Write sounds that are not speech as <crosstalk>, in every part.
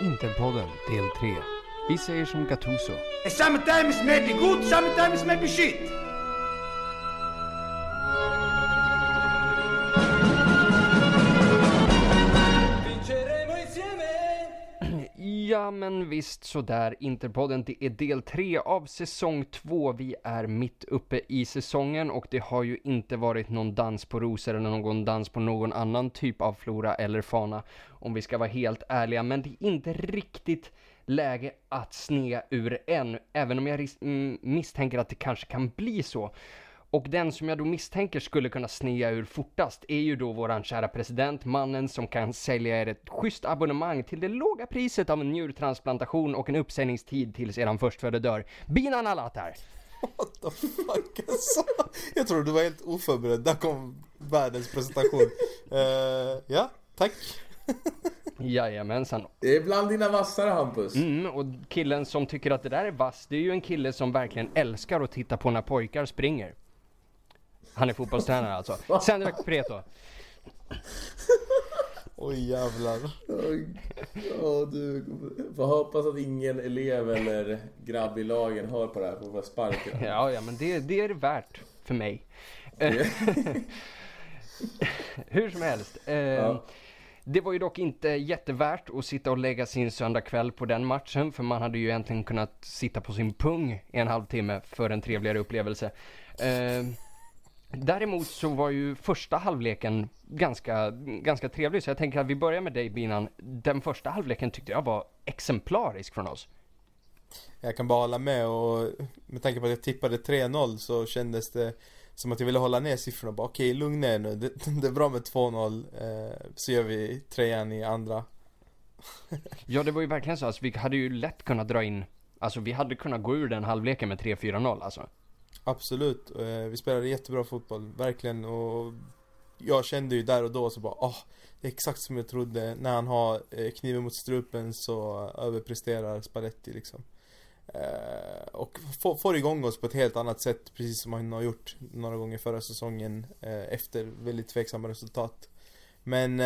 Interpodden del 3. Vi säger som Gattuso. Sometimes maybe good, sometimes maybe shit. Men visst sådär, Interpodden det är del tre av säsong två. Vi är mitt uppe i säsongen och det har ju inte varit någon dans på rosor eller någon dans på någon annan typ av flora eller fana om vi ska vara helt ärliga. Men det är inte riktigt läge att snea ur än, även om jag mm, misstänker att det kanske kan bli så. Och den som jag då misstänker skulle kunna snea ur fortast är ju då våran kära president, mannen som kan sälja er ett schysst abonnemang till det låga priset av en njurtransplantation och en uppsägningstid tills eran förstfödde dör. Binan Alatar! What the fuck alltså? Jag tror du var helt oförberedd, där kom världens presentation. Eh, ja, tack. Jajamensan. Det är bland dina vassare Hampus. Mm, och killen som tycker att det där är vass, det är ju en kille som verkligen älskar att titta på när pojkar springer. Han är fotbollstränare alltså. Sendrak Preto. Oj jävlar. Ja du, får hoppas att ingen elev eller grabb i lagen hör på det här på våra sparken. <laughs> Ja, ja, men det, det är det värt för mig. <laughs> Hur som helst. Eh, Ja. Det var ju dock inte jättevärt att sitta och lägga sin söndagkväll på den matchen, för man hade ju egentligen kunnat sitta på sin pung i en halvtimme för en trevligare upplevelse. Eh, däremot så var ju första halvleken ganska, ganska trevlig, så jag tänker att vi börjar med dig Binan. Den första halvleken tyckte jag var exemplarisk från oss. Jag kan bara hålla med och med tanke på att jag tippade 3-0 så kändes det som att jag ville hålla ner siffrorna. Bara okej, lugn ner nu. Det, <laughs> det är bra med 2-0. Eh, så gör vi trean i andra. <laughs> Ja, det var ju verkligen så. Alltså, vi hade ju lätt kunnat dra in, alltså vi hade kunnat gå ur den halvleken med 3-4-0 alltså. Absolut. Eh, vi spelade jättebra fotboll, verkligen. Och jag kände ju där och då så bara, åh, det är exakt som jag trodde. När han har eh, kniven mot strupen så överpresterar Spalletti liksom. Eh, och får, igång oss på ett helt annat sätt, precis som han har gjort några gånger förra säsongen efter väldigt tveksamma resultat. Men,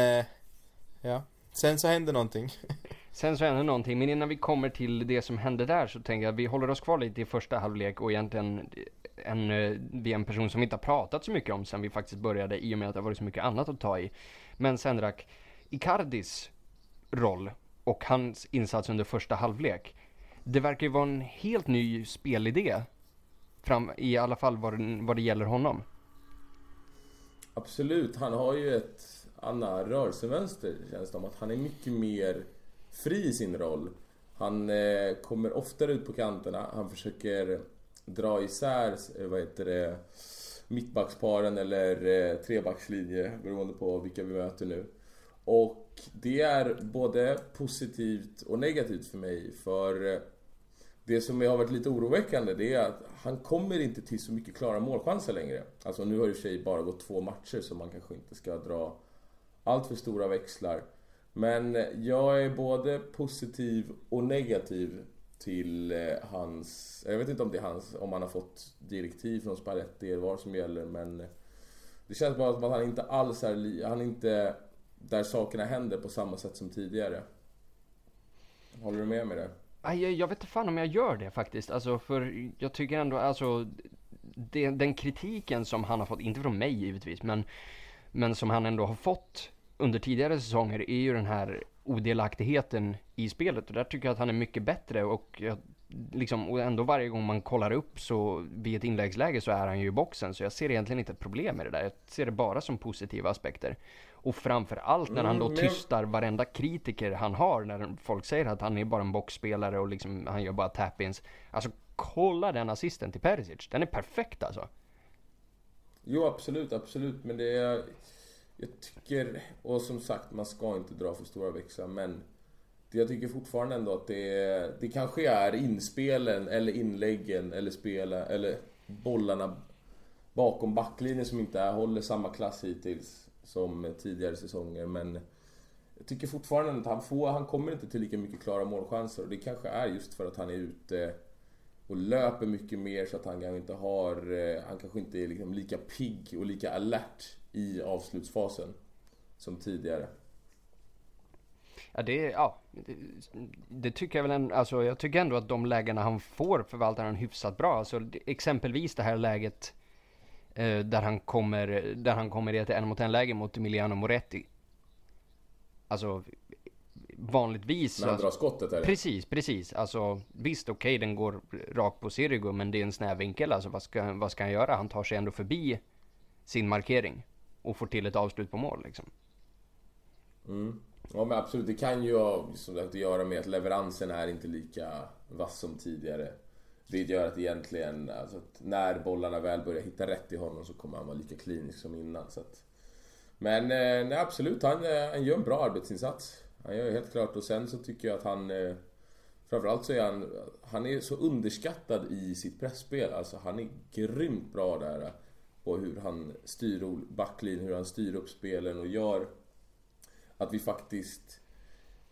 ja. Sen så hände någonting. <laughs> Sen så hände någonting, men innan vi kommer till det som hände där så tänker jag att vi håller oss kvar lite i första halvlek och egentligen en, eh, vi är en person som vi inte har pratat så mycket om sen vi faktiskt började i och med att det har varit så mycket annat att ta i. Men Sendrak, Icardis roll och hans insats under första halvlek. Det verkar ju vara en helt ny spelidé. Fram, I alla fall vad, det- vad det gäller honom. Absolut, han har ju ett annat rörelsemönster känns det som. Att han är mycket mer fri i sin roll. Han eh, kommer oftare ut på kanterna. Han försöker dra isär, eh, vad heter det, mittbacksparen eller eh, trebackslinje beroende på vilka vi möter nu. Och det är både positivt och negativt för mig. För eh, det som har varit lite oroväckande det är att han kommer inte till så mycket klara målchanser längre. Alltså nu har det i och för sig bara gått två matcher så man kanske inte ska dra allt för stora växlar. Men jag är både positiv och negativ till eh, hans... Jag vet inte om det är hans, om han har fått direktiv från Spalletti eller vad som gäller men... Eh, det känns bara som att han inte alls är... Han är inte där sakerna händer på samma sätt som tidigare. Håller du med mig där? Jag, jag vet inte fan om jag gör det faktiskt. Alltså för jag tycker ändå, alltså det, den kritiken som han har fått, inte från mig givetvis, men, men som han ändå har fått under tidigare säsonger är ju den här odelaktigheten i spelet. Och där tycker jag att han är mycket bättre och jag, liksom, och ändå varje gång man kollar upp så vid ett inläggsläge så är han ju i boxen. Så jag ser egentligen inte ett problem med det där. Jag ser det bara som positiva aspekter. Och framför allt när han då Mm, tystar varenda kritiker han har när folk säger att han är bara en boxspelare och liksom, han gör bara tap-ins. Alltså kolla den assisten till Perisic, den är perfekt alltså. Jo, absolut, absolut. Men det är... Jag tycker, och som sagt, man ska inte dra för stora växlar, men jag tycker fortfarande ändå att det, det kanske är inspelen eller inläggen eller spela, eller bollarna bakom backlinjen som inte är, håller samma klass hittills som tidigare säsonger, men jag tycker fortfarande att han, får, han kommer inte till lika mycket klara målchanser och det kanske är just för att han är ute och löper mycket mer så att han kanske inte har, eh, han kanske inte är liksom lika pigg och lika alert i avslutsfasen som tidigare. Ja, det, ja, det, det tycker jag väl ändå, alltså jag tycker ändå att de lägena han får förvaltar han hyfsat bra. Alltså exempelvis det här läget eh, där han kommer, där han kommer i ett en mot en läge mot Emiliano Moretti. Alltså vanligtvis. När han alltså, drar skottet här. Precis, precis. Alltså visst, okej den går rakt på Sirigu men det är en snäv vinkel. Alltså vad ska, vad ska han göra? Han tar sig ändå förbi sin markering och får till ett avslut på mål liksom. Mm. Ja men absolut, det kan ju ha som sagt, att göra med att leveransen är inte lika vass som tidigare. Det gör att egentligen, alltså att när bollarna väl börjar hitta rätt i honom så kommer han vara lika klinisk som innan. Så att... Men eh, nej, absolut, han, eh, han gör en bra arbetsinsats. Han gör helt klart och sen så tycker jag att han eh, Framförallt så är han, han är så underskattad i sitt pressspel. Alltså han är grymt bra där. Och På hur han styr backlinjen, hur han styr upp spelen och gör att vi faktiskt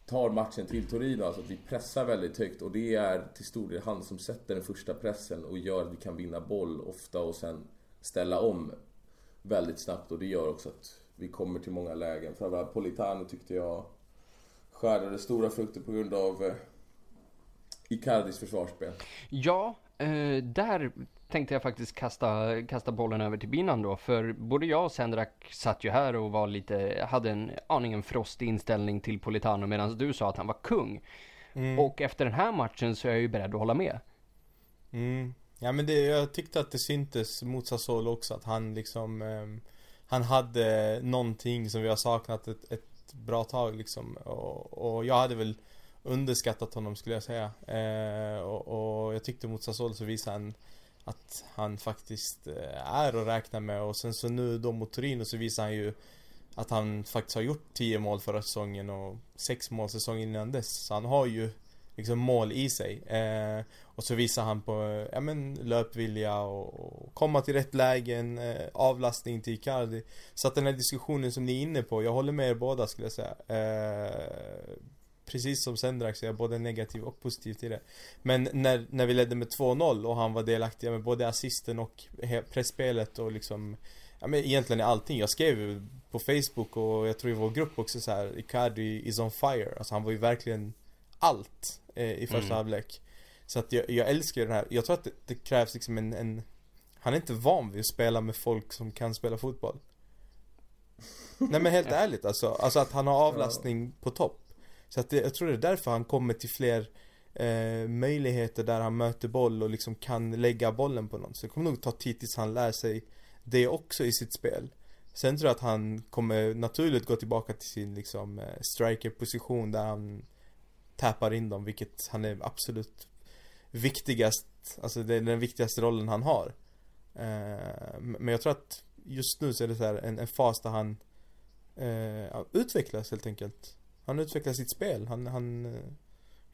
tar matchen till Torino, alltså att vi pressar väldigt högt och det är till stor del han som sätter den första pressen och gör att vi kan vinna boll ofta och sen ställa om väldigt snabbt och det gör också att vi kommer till många lägen. Framförallt Politano tyckte jag skördade stora frukter på grund av eh, Icardis försvarsspel. Ja, eh, där tänkte jag faktiskt kasta, kasta bollen över till Binan då. För både jag och Sendrak satt ju här och var lite, hade en aningen frostig inställning till Politano medan du sa att han var kung. Mm. Och efter den här matchen så är jag ju beredd att hålla med. Mm. Ja men det, jag tyckte att det syntes mot Sassuolo också att han liksom ehm, Han hade någonting som vi har saknat ett, ett bra tag liksom och, och jag hade väl underskattat honom skulle jag säga eh, och, och jag tyckte mot Sassuolo så visade han att han faktiskt eh, är att räkna med och sen så nu då mot Torino så visar han ju att han faktiskt har gjort 10 mål förra säsongen och 6 mål säsongen innan dess. Så han har ju liksom mål i sig. Eh, och så visar han på, eh, ja men löpvilja och, och komma till rätt lägen, eh, avlastning till Icardi. Så att den här diskussionen som ni är inne på, jag håller med er båda skulle jag säga. Eh, precis som Sendrak så är jag både negativ och positiv till det. Men när, när vi ledde med 2-0 och han var delaktig med både assisten och pressspelet och liksom Ja men egentligen i allting. Jag skrev ju på Facebook och jag tror i vår grupp också så här Icardi is on fire. Alltså han var ju verkligen allt eh, i första Mm. halvlek. Så att jag, jag älskar den här. Jag tror att det, det krävs liksom en, en Han är inte van vid att spela med folk som kan spela fotboll. Nej men helt <laughs> ärligt alltså. Alltså att han har avlastning på topp. Så att det, jag tror det är därför han kommer till fler eh, möjligheter där han möter boll och liksom kan lägga bollen på någon. Så det kommer nog ta tid tills han lär sig det också i sitt spel. Sen tror jag att han kommer naturligt gå tillbaka till sin liksom strikerposition striker-position där han tappar in dem, vilket han är absolut viktigast, alltså det är den viktigaste rollen han har. Eh, men jag tror att just nu så är det så här en, en fas där han eh, utvecklas helt enkelt. Han utvecklar sitt spel. Han, han eh,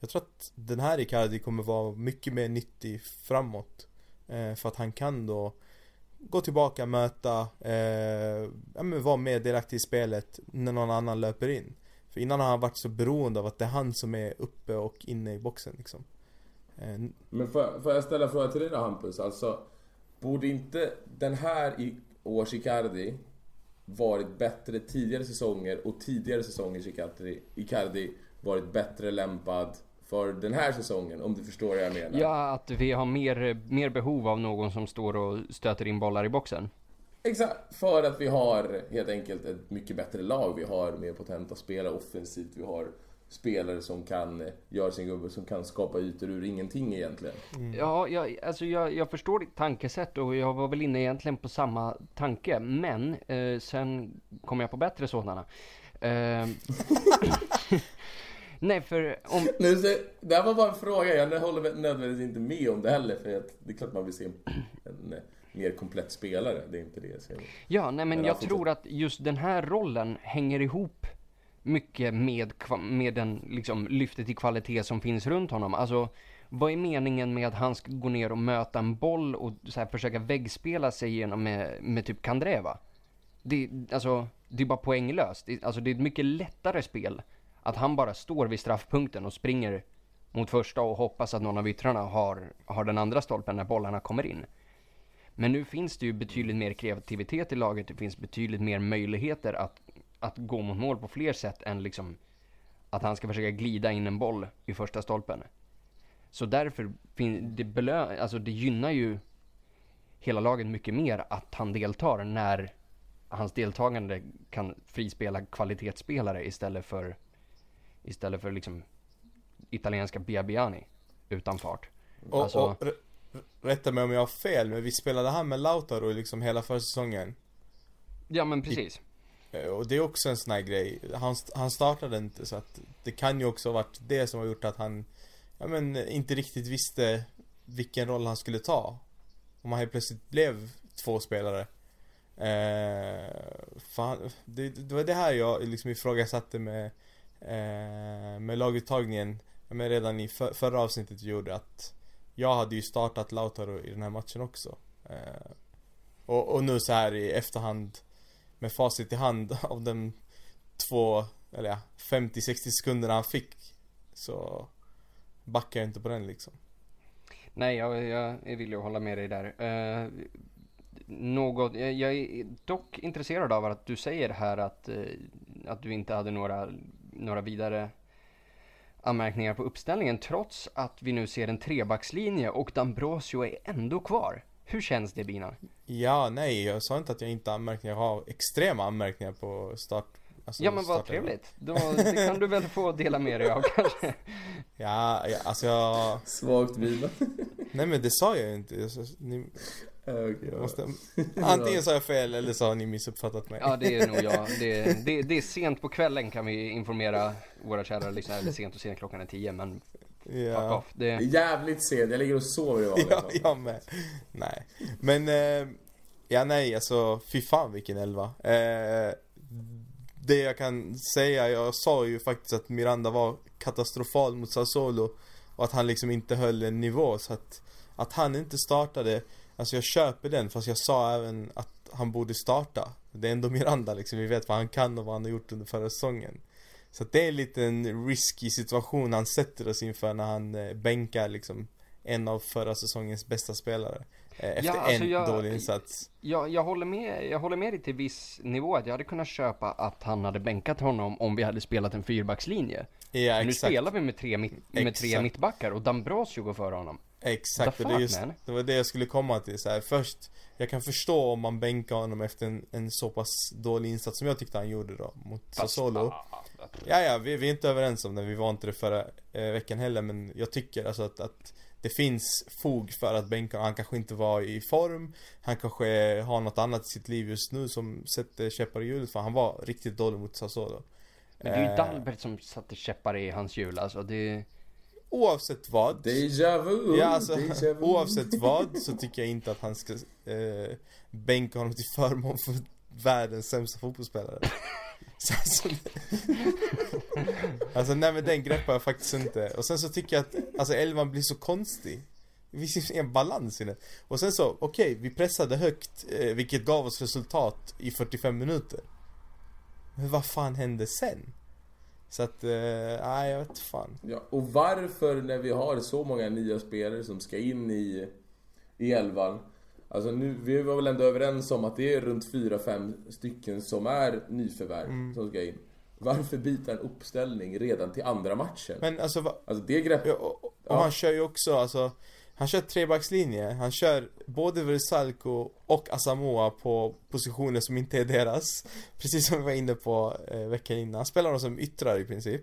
jag tror att den här Icardi kommer vara mycket mer nyttig framåt. Eh, för att han kan då gå tillbaka, möta, eh, ja men vara mer delaktig i spelet när någon annan löper in. För innan har han varit så beroende av att det är han som är uppe och inne i boxen liksom. Eh, Men får jag, får jag ställa en fråga till dig då Hampus? Alltså, borde inte den här i års Icardi varit bättre tidigare säsonger och tidigare säsongers Icardi, Icardi varit bättre lämpad för den här säsongen? Om du förstår vad jag menar. Ja, att vi har mer, mer behov av någon som står och stöter in bollar i boxen. Exakt, för att vi har helt enkelt ett mycket bättre lag. Vi har mer potenta spelare offensivt. Vi har spelare som kan eh, göra sin gubbe, som kan skapa ytor ur ingenting egentligen. Ja, jag, alltså jag, jag förstår ditt tankesätt och jag var väl inne egentligen på samma tanke. Men eh, sen kom jag på bättre sådana. Eh, <laughs> nej, för om... Nu, så, det här var bara en fråga, jag håller nödvändigtvis inte med om det heller. För att det är klart man vill se en, en eh, mer komplett spelare. Det är inte det jag säger. Ja, nej men Men jag alltså- tror att just den här rollen hänger ihop mycket med, med den liksom lyftet i kvalitet som finns runt honom. Alltså, vad är meningen med att han ska gå ner och möta en boll och så här försöka väggspela sig igenom med, med typ Kandreva? Det, alltså, det är bara poänglöst. Det, alltså, det är ett mycket lättare spel att han bara står vid straffpunkten och springer mot första och hoppas att någon av yttrarna har, har den andra stolpen när bollarna kommer in. Men nu finns det ju betydligt mer kreativitet i laget. Det finns betydligt mer möjligheter att, att gå mot mål på fler sätt än liksom att han ska försöka glida in en boll i första stolpen. Så därför, det, belö- alltså det gynnar ju hela laget mycket mer att han deltar när hans deltagande kan frispela kvalitetsspelare istället för istället för liksom italienska Biabiani utan fart. Och, Alltså- och rätta mig om jag har fel, men vi spelade han med Lautaro liksom hela försäsongen. Ja men precis. Eh, Eh, och det är också en sån här grej. Han, han startade inte så att det kan ju också ha varit det som har gjort att han ja, men, inte riktigt visste vilken roll han skulle ta. Om han helt plötsligt blev två spelare. Eh, fan, det, det var det här jag liksom ifrågasatte med, eh, med laguttagningen men redan i för, förra avsnittet vi gjorde att jag hade ju startat Lautaro i den här matchen också. Eh, och, och nu så här i efterhand med facit i hand <laughs> av de två, eller ja, 50-60 sekunderna han fick så backar jag inte på den liksom. Nej, jag, jag är villig att hålla med dig där. Eh, något, jag, jag är dock intresserad av att du säger här att, eh, att du inte hade några, några vidare anmärkningar på uppställningen trots att vi nu ser en trebackslinje och Dambrosio är ändå kvar. Hur känns det Bina? Ja, nej, jag sa inte att jag inte har anmärkningar. Jag har extrema anmärkningar på start. Alltså Ja men vad starten. trevligt. Då, det kan du väl få dela med dig av <laughs> kanske. Ja, ja, alltså jag... Svagt Bina. Nej men det sa jag ju inte. Jag ni ja. måste... <laughs> Antingen sa jag fel eller så har ni missuppfattat mig. Ja det är nog jag. Det, det, det är sent på kvällen kan vi informera våra kära lyssnare. Eller sent och sent, klockan är tio men fuck Ja. off. Det, Det är jävligt sent, jag ligger och sover i vanliga Ja, jag med. Nej. Men, eh, ja nej alltså, fy fan vilken elva. Eh, det jag kan säga, jag sa ju faktiskt att Miranda var katastrofal mot Sassuolo. Och att han liksom inte höll en nivå så att, att han inte startade, alltså jag köper den fast jag sa även att han borde starta. Det är ändå Miranda liksom, vi vet vad han kan och vad han har gjort under förra säsongen. Så att det är en liten risky situation han sätter oss inför när han eh, bänkar liksom en av förra säsongens bästa spelare. Eh, efter Ja, alltså en jag- dålig insats. jag, jag, håller med, jag håller med dig till viss nivå att jag hade kunnat köpa att han hade bänkat honom om vi hade spelat en fyrbackslinje. Ja Men nu exakt. spelar vi med tre, med tre Exakt. mittbackar och Dambrosio går före honom. Exakt, och det, just, det var det jag skulle komma till så här. Först, jag kan förstå om man bänkar honom efter en, en så pass dålig insats som jag tyckte han gjorde då mot Sassuolo. Ja, ja, vi, vi är inte överens om det, vi var inte det förra eh, veckan heller men jag tycker alltså att, att det finns fog för att bänka Han kanske inte var i form Han kanske har något annat i sitt liv just nu som sätter käppar i hjulet för han var riktigt dålig mot Sassuolo. Men det är ju Eh, Dalbert som satte käppar i hans hjul alltså. Det, Oavsett vad Deja vu! Ja alltså, Deja vu. <laughs> oavsett vad så tycker jag inte att han ska eh, bänka honom till förmån för världens sämsta fotbollsspelare. <laughs> Så, alltså, alltså nej men den greppar jag faktiskt inte. Och sen så tycker jag att, alltså elvan blir så konstig. Det finns ingen balans i den. Och sen så, okej, vi pressade högt, eh, vilket gav oss resultat i 45 minuter. Men vad fan hände sen? Så att, eh, nej jag vet fan. Ja, och varför när vi har så många nya spelare som ska in i, i elvan Alltså nu, vi var väl ändå överens om att det är runt 4-5 stycken som är nyförvärv Mm. som ska in. Varför byta en uppställning redan till andra matchen? Men alltså vad, Alltså det greppet... Ja, och, och Ja. han kör ju också alltså Han kör trebackslinje, han kör både Versalco och Asamoah på positioner som inte är deras <laughs> Precis som vi var inne på eh, veckan innan, han spelar dem som yttrar i princip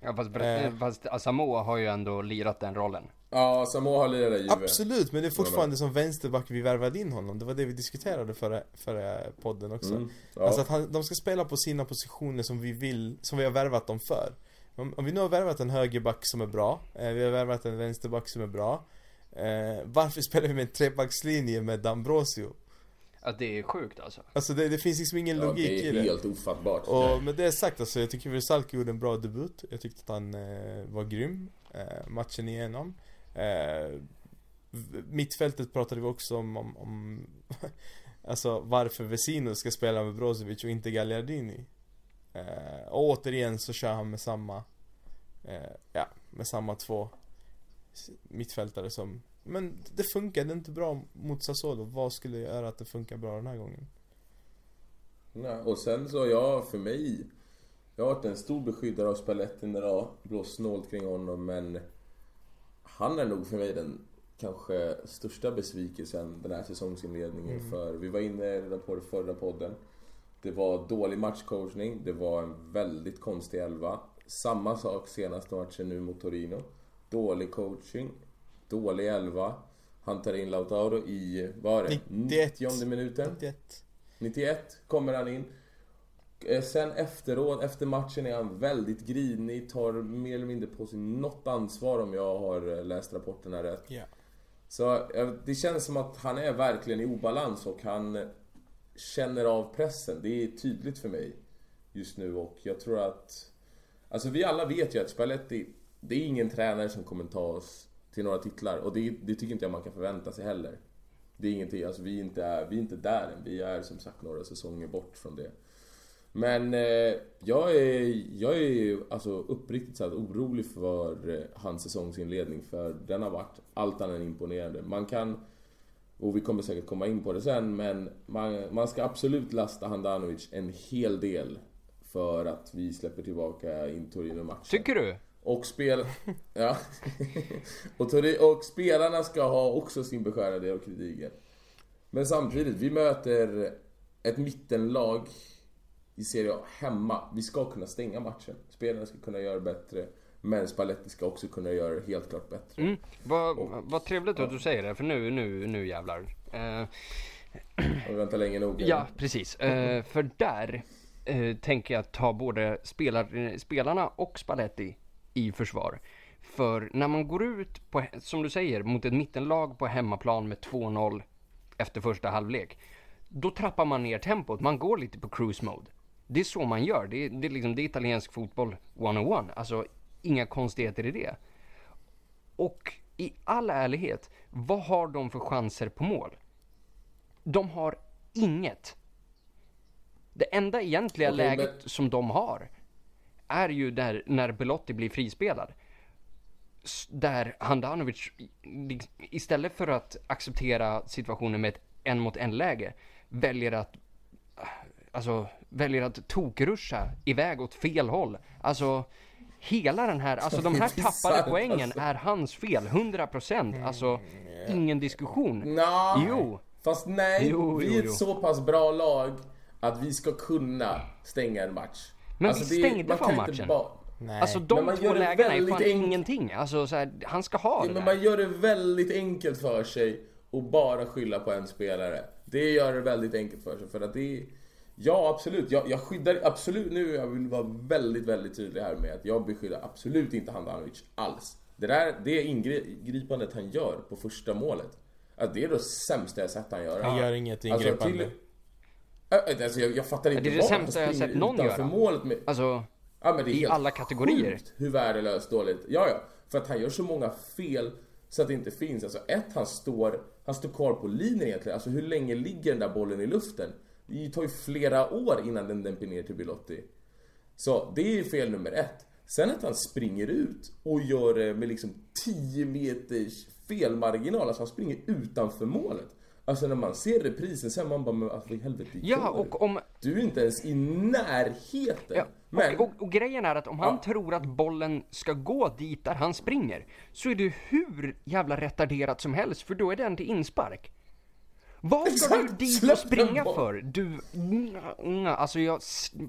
ja, fast, Eh. fast Asamoah har ju ändå lirat den rollen. Ja, Samoa har lirat i Juve. Absolut, men det är fortfarande som vänsterback vi värvade in honom Det var det vi diskuterade förra, förra podden också Mm, ja. Alltså att han, de ska spela på sina positioner som vi vill, som vi har värvat dem för Om, om vi nu har värvat en högerback som är bra, eh, vi har värvat en vänsterback som är bra eh, Varför spelar vi med en trebackslinje med Dambrosio? Ja, det är sjukt alltså. Alltså det, det finns liksom ingen ja, logik det i är det helt ofattbart. Och med det sagt alltså, jag tycker Versalco gjorde en bra debut Jag tyckte att han eh, var grym eh, Matchen igenom eh, Mittfältet pratade vi också om, om, om <laughs> Alltså varför Vesino ska spela med Brozovic och inte Gagliardini eh, Och återigen så kör han med samma eh, Ja, med samma två mittfältare som Men det funkade inte bra mot Sassuolo Vad skulle göra att det funkar bra den här gången? Nej, och sen så, ja, för mig Jag har varit en stor beskyddare av Spalletti när det har blåst snålt kring honom men han är nog för mig den kanske största besvikelsen den här säsongsinledningen Mm. för vi var inne redan på det förra podden. Det var dålig matchcoachning, det var en väldigt konstig elva. Samma sak senaste matchen nu mot Torino. Dålig coaching, dålig elva. Han tar in Lautaro i, vad var det? 91. 90 minuten. 91. 91 kommer han in. Eh, Sen efteråt, efter matchen är han väldigt grinig, tar mer eller mindre på sig något ansvar om jag har eh, läst rapporterna rätt. Ja. Så eh, det känns som att han är verkligen i obalans och han känner av pressen. Det är tydligt för mig just nu och jag tror att... Alltså vi alla vet ju att Spalletti, det är ingen tränare som kommer ta oss till några titlar och det, det tycker inte jag man kan förvänta sig heller. Det är ingenting, alltså vi är inte, är, vi är inte där än. Vi är som sagt några säsonger bort från det. Men eh, jag är, jag är alltså uppriktigt sagt orolig för eh, hans säsongsinledning för den har varit allt annat än imponerande. Man kan, och vi kommer säkert komma in på det sen, men man, man ska absolut lasta Handanovic en hel del för att vi släpper tillbaka in Torino-matchen. Tycker du? Och spel... <laughs> Ja. <laughs> och, Tori- och spelarna ska ha också sin beskärda del av kritiken. Men samtidigt, vi möter ett mittenlag i Serie A hemma. Vi ska kunna stänga matchen. Spelarna ska kunna göra bättre. Men Spalletti ska också kunna göra det helt klart bättre. Mm. Vad, vad trevligt att du säger det, för nu, nu, nu jävlar. Eh, Om vi väntar länge nog. <clears throat> ja, precis. Eh, för där eh, tänker jag ta både spelar, spelarna och Spalletti i försvar. För när man går ut, på, som du säger, mot ett mittenlag på hemmaplan med 2-0 efter första halvlek. Då trappar man ner tempot, man går lite på cruise mode. Det är så man gör, det är, det är, liksom, det är italiensk fotboll 101. Alltså, inga konstigheter i det. Och i all ärlighet, vad har de för chanser på mål? De har inget. Det enda egentliga Okej, läget som de har är ju där när Belotti blir frispelad. Där Handanovic, istället för att acceptera situationen med ett en mot en läge, väljer att alltså, väljer att tokruscha iväg åt fel håll. Alltså, hela den här, alltså de här Det är tappade sant, poängen alltså. är hans fel, 100%. Alltså, ingen diskussion. Nå, Jo. Fast nej, Jo, vi är ett jo. så pass bra lag att vi ska kunna stänga en match. Men Alltså, vi det- stängde kan inte matchen. bara- Nej. Alltså Men de man två gör det lägena är väldigt fan enk- ingenting. Alltså så här, han ska ha det Ja, men där. man gör det väldigt enkelt för sig och bara skylla på en spelare. Det gör det väldigt enkelt för sig för att det är... Ja, absolut. Jag, jag skyddar absolut nu, jag vill vara väldigt, väldigt tydlig här med att jag beskyddar absolut inte Handanovic alls. Det där, det ingripandet han gör på första målet, att det är det sämsta jag sett han göra. Han gör inget Alltså, ingripande. till- Äh, Alltså, jag, jag fattar inte Det är det vad sämsta jag sett någon göra. målet med. Alltså, Ja, men det är I alla kategorier. Sjukt hur värdelöst dåligt. Ja, ja. För att han gör så många fel så att det inte finns. Alltså ett, han står, han står kvar på linjen egentligen. Alltså hur länge ligger den där bollen i luften? Det tar ju flera år innan den dämper ner till Bilotti. Så det är ju fel nummer ett. Sen att han springer ut och gör det med liksom 10 meters felmarginal. Alltså han springer utanför målet. Alltså när man ser reprisen sen man bara, men alltså, i helvete ja och om... Du är inte ens i närheten. Ja, Men, och, och, och grejen är att om han Ja. tror att bollen ska gå dit där han springer, så är det hur jävla retarderat som helst, för då är den till inspark. Vad ska du dit och springa för? Du, alltså jag,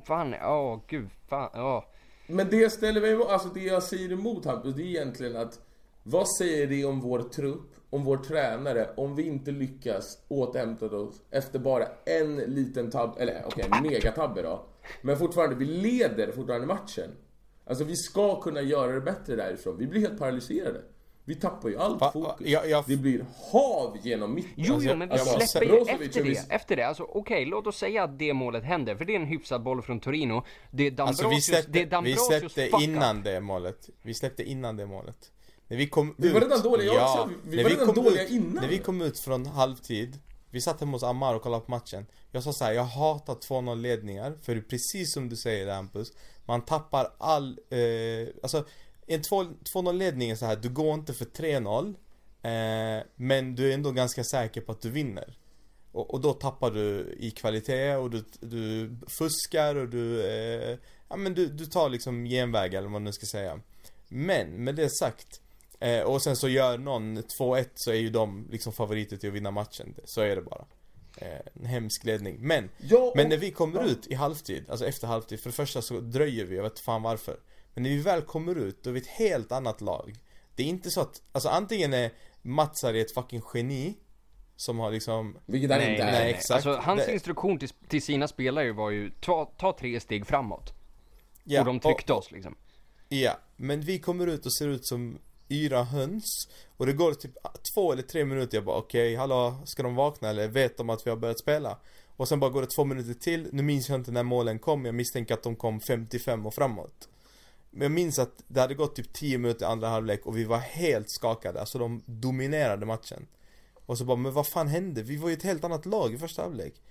fan, åh gud, fan, åh. Men det jag ställer mig emot, alltså det jag säger emot Hampus, det är egentligen att vad säger det om vår trupp, om vår tränare, om vi inte lyckas återhämta oss efter bara en liten tabb, eller okej, en megatabbe då. Men fortfarande, vi leder fortfarande matchen. Alltså vi ska kunna göra det bättre därifrån. Vi blir helt paralyserade. Vi tappar ju allt Va- fokus. jag- jag- Det blir hav genom mitten. Jo, Alltså, jo, men vi jag måste- släpper ju efter vi- det, efter det. Alltså okej, låt oss säga att det målet händer, för det är en hyfsad boll från Torino. Det är Alltså Dambrosius, vi släppte, det är vi släppte innan up. det målet. Vi släppte innan det målet. När vi kom Vi ut. var redan dåliga ja, också. Vi när var redan kom dåliga ut, innan. När vi kom ut från halvtid. Vi satt hemma hos Ammar och kollade på matchen. Jag sa så här, jag hatar 2-0 ledningar. För precis som du säger Hampus. Man tappar all, eh, alltså en 2-0 ledning är så här, du går inte för 3-0. Eh, men du är ändå ganska säker på att du vinner. Och, och då tappar du i kvalitet och du, du fuskar och du eh, ja men du, du tar liksom genväg eller vad man nu ska säga. Men med det sagt, eh, och sen så gör någon 2-1 så är ju de liksom favoriter till att vinna matchen. Så är det bara. Eh, en hemsk ledning. Men, Ja, men och- när vi kommer ja. ut i halvtid, alltså efter halvtid, för det första så dröjer vi, jag vet fan varför. Men när vi väl kommer ut, då är vi ett helt annat lag. Det är inte så att, alltså antingen är Matsari ett fucking geni, som har liksom Vilket han Nej, inte nej, är. nej. exakt. Alltså, hans Det- instruktion till, till sina spelare var ju ta, ta tre steg framåt. Ja, och de tryckte oss liksom. Ja, men vi kommer ut och ser ut som yra höns Och det går typ två eller tre minuter, jag bara okej, hallå, ska de vakna eller vet de att vi har börjat spela? Och sen bara går det två minuter till, nu minns jag inte när målen kom, jag misstänker att de kom 55 och framåt Men jag minns att det hade gått typ 10 minuter i andra halvlek och vi var helt skakade, alltså de dominerade matchen Och så bara, men vad fan hände? Vi var ju ett helt annat lag i första halvlek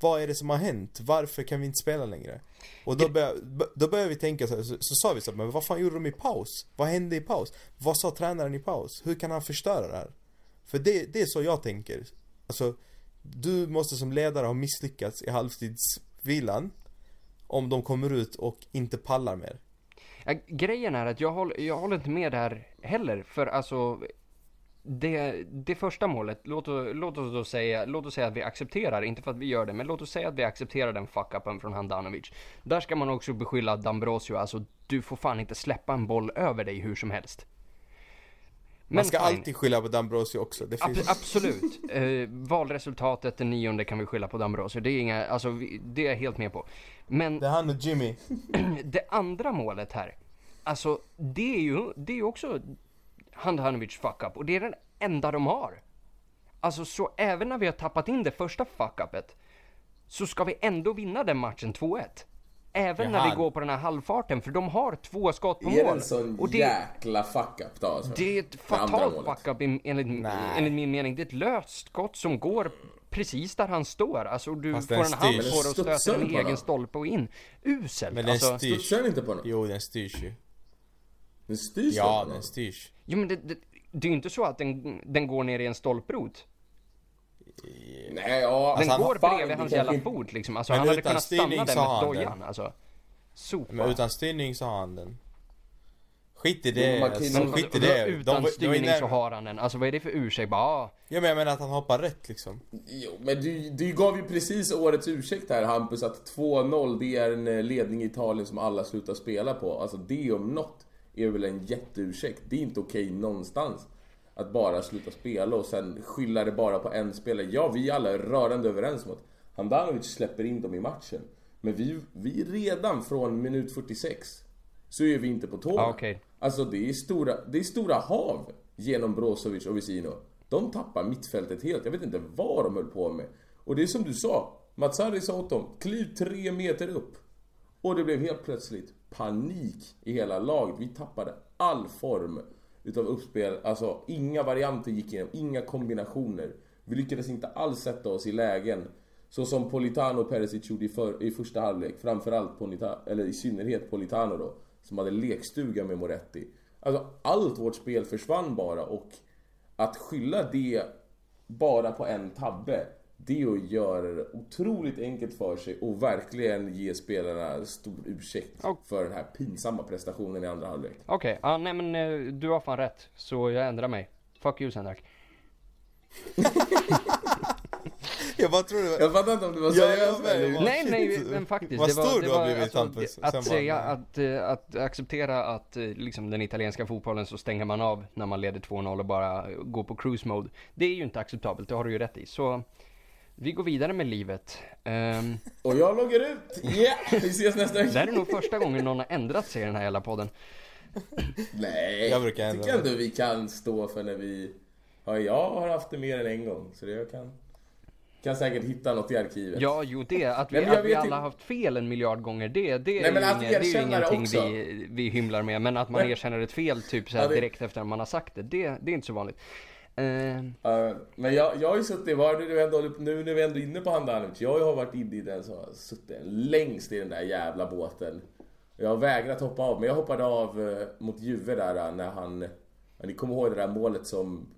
vad är det som har hänt? Varför kan vi inte spela längre? Och då började, då började vi tänka så, så, så sa vi så men vad fan gjorde de i paus? Vad hände i paus? Vad sa tränaren i paus? Hur kan han förstöra det här? För det, det är så jag tänker. Alltså, du måste som ledare ha misslyckats i halvtidsvilan om de kommer ut och inte pallar mer. Ja, grejen är att jag håller, jag håller inte med där heller, för alltså det, det första målet, låt, låt oss då säga, låt oss säga att vi accepterar, inte för att vi gör det, men låt oss säga att vi accepterar den fuck-upen från Handanovic. Där ska man också beskylla Dambrosio, alltså du får fan inte släppa en boll över dig hur som helst. Man ska fine. alltid skylla på Dambrosio också. Det Ab- finns... absolut. <laughs> Eh, valresultatet den nionde kan vi skylla på Dambrosio, det är inga, alltså vi, det är jag helt med på. Men Det är han och Jimmy. <clears throat> det andra målet här, alltså det är ju, det är ju också Handanovic fuck-up och det är den enda de har. Alltså så även när vi har tappat in det första fuck-upet så ska vi ändå vinna den matchen 2-1. Även när vi går på den här halvfarten för de har två skott på Är det mål. en sån Och det, jäkla fuck-up då alltså? det är ett fatalt fuck-up enligt, enligt min mening. Det är ett löst skott som går precis där han står. Alltså du Fast får en hand på det och stöter en egen stolpe och in. Uselt. Men den alltså, styrs. Studsar inte på den? Jo, den styrs ju. Den styrs Ja, den den styrs. Jo men det, det, det är ju inte så att den, den går ner i en stolprot. Nej, ja. Den han- går bredvid det hans jävla fot liksom. Alltså Men han hade utan kunnat stanna styrning där med dojan den. alltså. Sopa. Men utan styrning så har han den. Skit i men det, ju- alltså, Men skit i det. Utan De de styrning nära- så har han den. Alltså vad är det för ursäkt? Bara, ah, Ja men jag menar att han hoppar rätt liksom. Jo, men du, du gav ju precis årets ursäkt här Hampus att 2-0 det är en eh, ledning i Italien som alla slutar spela på. Alltså det om något är väl en jätteursäkt. Det är inte okej någonstans. Att bara sluta spela och sen skylla det bara på en spelare. Ja, vi alla är rörande överens om att Handanovic släpper in dem i matchen. Men vi, vi redan från minut 46 så är vi inte på. Ja, okej. Alltså det är, stora, det är stora hav genom Brozovic och Vesino. De tappar mittfältet helt. Jag vet inte vad de höll på med. Och det är som du sa. Matsari sa åt dem, kliv tre meter upp. Och det blev helt plötsligt panik i hela laget. Vi tappade all form utav uppspel. Alltså inga varianter gick igenom, inga kombinationer. Vi lyckades inte alls sätta oss i lägen. Så som Politano och Perisic gjorde i, för, i första halvlek. Framförallt Polita, eller i synnerhet Politano då. Som hade lekstuga med Moretti. Alltså allt vårt spel försvann bara och att skylla det bara på en tabbe. Det är att göra det otroligt enkelt för sig och verkligen ge spelarna stor ursäkt Ja. för den här pinsamma prestationen i andra halvlek. okej. Ja, nej men eh, du har fan rätt. Så jag ändrar mig. Fuck you Sendrak. <laughs> Jag bara tror det var... Jag fattar inte om du var Ja, seriös jag eller. Nej, nej, men faktiskt. Vad stor du har blivit, alltså, Hampus. Att bara, säga att, eh, att acceptera att eh, liksom den italienska fotbollen så stänger man av när man leder 2-0 och bara går på cruise mode. Det är ju inte acceptabelt, det har du ju rätt i. Så vi går vidare med livet. Ehm, Och jag loggar ut! Yeah! Vi ses nästa det vecka! här är nog första gången någon har ändrat sig i den här jävla podden. Nej, Jag brukar ändra tycker ändå vi kan stå för när vi... Ja, jag har haft det mer än en gång, så det jag kan... Kan säkert hitta något i arkivet. Ja, jo det. Att vi, Nej, att vi alla inte- har haft fel en miljard gånger, det, det är, Nej, ju, inget, det är ju det ingenting också. vi, vi hymlar med. Men att man Nej. erkänner ett fel typ så här Ja, det- direkt efter att man har sagt det, det, det är inte så vanligt. Ehm, Uh, men jag, jag har ju suttit, var nu, ändå, nu när vi ändå är inne på Handanovic, jag har varit inne i den som har suttit längst i den där jävla båten. Jag har vägrat hoppa av, men jag hoppade av uh, mot Juve där uh, när han... Ni kommer ihåg det där målet som...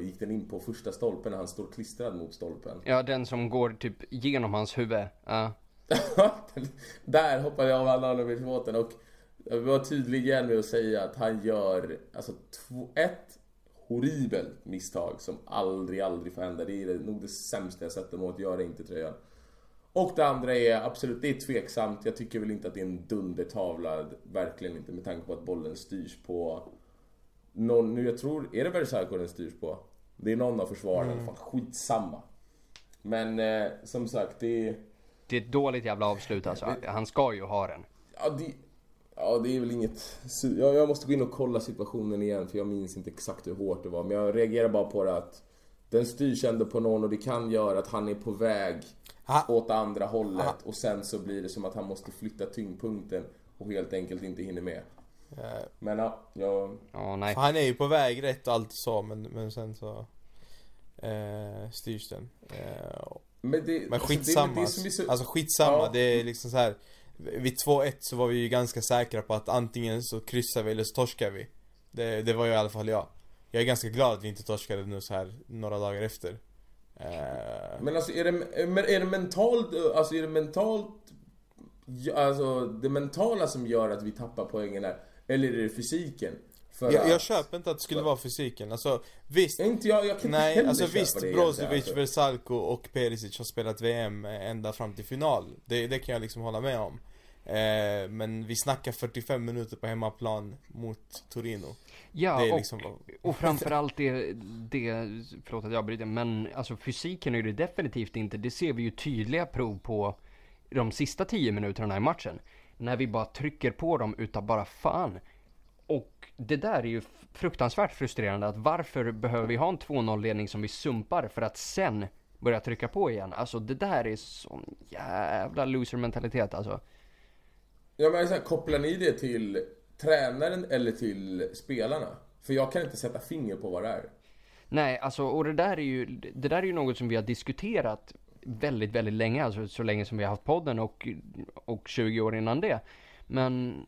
Gick den in på första stolpen när han står klistrad mot stolpen? Ja, den som går typ genom hans huvud. Ja. <laughs> Där hoppade jag av Andanovic-båten och jag vill vara tydlig igen med att säga att han gör alltså två, ett horribelt misstag som aldrig, aldrig får hända. Det är nog det sämsta jag sett dem åt, gör det inte tröjan. Och det andra är absolut, det är tveksamt. Jag tycker väl inte att det är en dundertavla, verkligen inte med tanke på att bollen styrs på någon, nu jag tror, är det Versailles den styrs på? Det är någon av försvararna, mm. fan skitsamma. Men eh, som sagt, det är... Det är ett dåligt jävla avslut alltså. Han ska ju ha den. Ja, det, ja, det är väl inget... Jag, jag måste gå in och kolla situationen igen för jag minns inte exakt hur hårt det var. Men jag reagerar bara på det att den styrs ändå på någon och det kan göra att han är på väg ha. åt andra hållet ha. och sen så blir det som att han måste flytta tyngdpunkten och helt enkelt inte hinner med. Uh, men ja, jag... Oh, nej. Han är ju på väg rätt och allt så men, men sen så uh, styrs den. Uh, men, det, men skitsamma. Alltså, det, det så... alltså skitsamma, ja. det är liksom så här. Vid 2-1 så var vi ju ganska säkra på att antingen så kryssar vi eller så torskar vi. Det, det var ju i alla fall jag. Jag är ganska glad att vi inte torskade nu så här några dagar efter. Men alltså är det, är det mentalt, alltså är det mentalt Alltså det mentala som gör att vi tappar poängen här eller är det fysiken? Jag, jag köper inte att det skulle för... vara fysiken. Alltså visst. Inte jag, jag kan nej, inte alltså visst Brozovic, alltså. Versalco och Perisic har spelat VM ända fram till final. Det, det kan jag liksom hålla med om. Eh, men vi snackar 45 minuter på hemmaplan mot Torino. Ja, och, liksom... och framförallt <laughs> det, det, förlåt att jag bryter, men alltså fysiken är det definitivt inte. Det ser vi ju tydliga prov på de sista 10 minuterna i matchen när vi bara trycker på dem utav bara fan. Och det där är ju fruktansvärt frustrerande att varför behöver vi ha en 2-0 ledning som vi sumpar för att sen börja trycka på igen? Alltså det där är sån jävla loser mentalitet alltså. Ja men så här, kopplar ni det till tränaren eller till spelarna? För jag kan inte sätta finger på vad det är. Nej, alltså och det där är ju, det där är ju något som vi har diskuterat väldigt, väldigt länge, alltså så länge som vi har haft podden och, och 20 år innan det. Men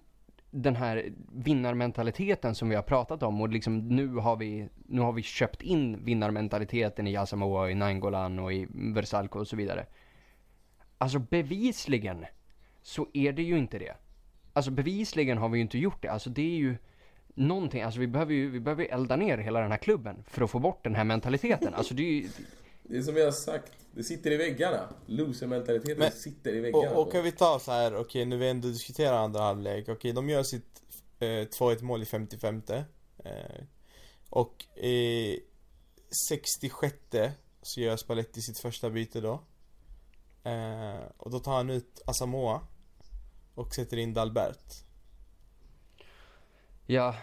den här vinnarmentaliteten som vi har pratat om och liksom nu har vi, nu har vi köpt in vinnarmentaliteten i Asamoah, i Nangolan, och i Versalco och så vidare. Alltså bevisligen så är det ju inte det. Alltså bevisligen har vi ju inte gjort det. Alltså det är ju någonting, alltså vi behöver ju, vi behöver elda ner hela den här klubben för att få bort den här mentaliteten. Alltså det är ju... Det är som jag har sagt, det sitter i väggarna. Loser-mentaliteten sitter i väggarna. Och, och kan vi ta så här, okej okay, nu vi ändå diskuterar andra halvlek. Okej, okay, de gör sitt eh, 2-1 mål i 55 eh, Och i 66 så gör Spalletti sitt första byte då. Eh, och då tar han ut Asamoah och sätter in Dalbert. Ja.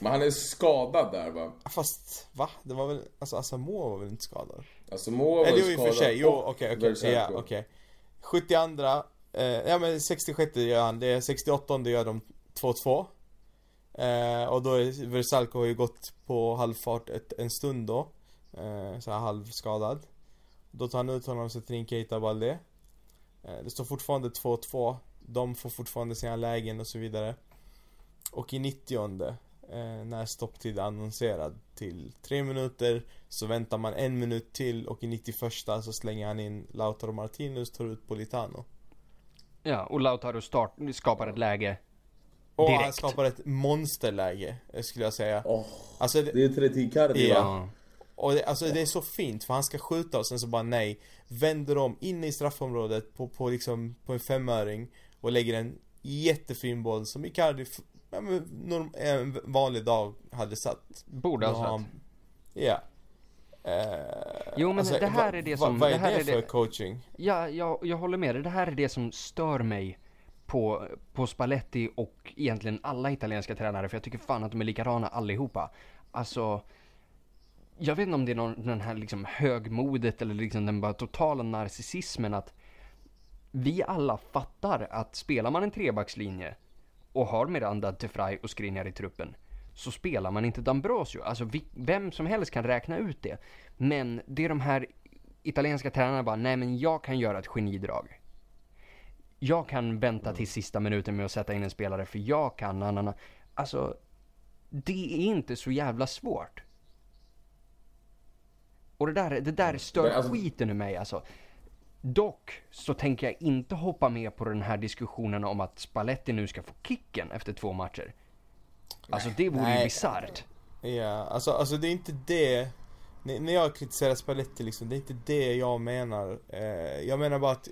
Men han är skadad där va? Fast, va? Det var väl, alltså Asamoah var väl inte skadad? Asamoah var Eller i och för sig, jo okej okej, okay, ja. Okay. 72 eh, ja men 66 gör han det, 68 gör de 2-2. Eh, och då är Versalco har ju gått på halvfart ett, en stund då. Eh, så här halvskadad. Då tar han ut honom och sätter in Keita Balde. Eh, det står fortfarande 2-2. De får fortfarande sina lägen och så vidare. Och i 90 eh, när stopptid är annonserad till 3 minuter så väntar man en minut till och i 91 så slänger han in Lautaro Martinez tar ut Politano. Ja, och Lautaro start, skapar ett läge och direkt. han skapar ett monsterläge, eh, skulle jag säga. Oh, alltså, det, det är 30 Icardi ja. va? Och det, alltså det är så fint för han ska skjuta och sen så bara nej Vänder om in i straffområdet på, på liksom på en femöring Och lägger en jättefin boll som Icardi ja, men, en vanlig dag hade satt. Borde ha satt. Ja. Uh, jo men alltså, det här va, är det som... Vad är det, är det för coaching? Ja, jag, jag håller med dig. Det här är det som stör mig på, på Spalletti och egentligen alla italienska tränare. För jag tycker fan att de är likadana allihopa. Alltså... Jag vet inte om det är någon, den här liksom högmodet eller liksom den bara totala narcissismen att vi alla fattar att spelar man en trebackslinje och har Miranda, Tefray och Skriniar i truppen så spelar man inte D'Ambrosio. Alltså vi, vem som helst kan räkna ut det. Men det är de här italienska tränarna bara, nej men jag kan göra ett genidrag. Jag kan vänta till sista minuten med att sätta in en spelare för jag kan, anana. Alltså, det är inte så jävla svårt. Och det där, det där stör alltså... skiten ur mig alltså Dock så tänker jag inte hoppa med på den här diskussionen om att Spalletti nu ska få kicken efter två matcher. Alltså det vore ju Nej. bisarrt. Ja, alltså, alltså det är inte det N- När jag kritiserar Spalletti liksom, det är inte det jag menar eh, Jag menar bara att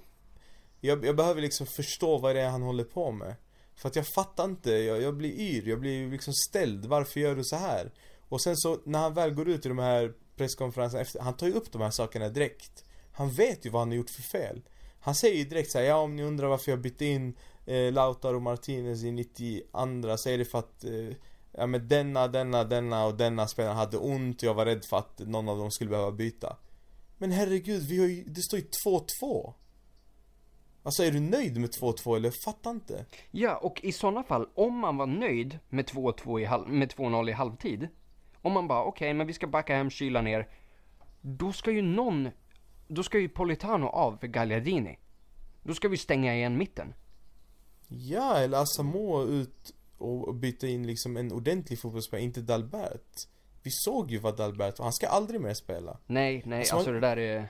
jag, jag behöver liksom förstå vad det är han håller på med För att jag fattar inte, jag, jag blir yr, jag blir liksom ställd, varför gör du så här? Och sen så när han väl går ut i de här presskonferenserna efter, han tar ju upp de här sakerna direkt han vet ju vad han har gjort för fel Han säger ju direkt såhär, ja om ni undrar varför jag bytte in eh, Lautaro Martinez i 92 så är det för att eh, Ja men denna, denna, denna och denna spelaren hade ont och jag var rädd för att någon av dem skulle behöva byta Men herregud, vi har ju, det står ju 2-2 Alltså är du nöjd med 2-2 eller? Fattar inte Ja, och i sådana fall, om man var nöjd med 2-2 i halv, med 2-0 i halvtid. Om man bara, okej, men vi ska backa hem, kyla ner. Då ska ju någon, då ska ju Politano av för Gagliardini. Då ska vi stänga igen mitten. Ja, eller Asamoah ut och byta in liksom en ordentlig fotbollsspelare, inte Dalbert Vi såg ju vad Dalbert var, han ska aldrig mer spela Nej, nej, Så- alltså det där är...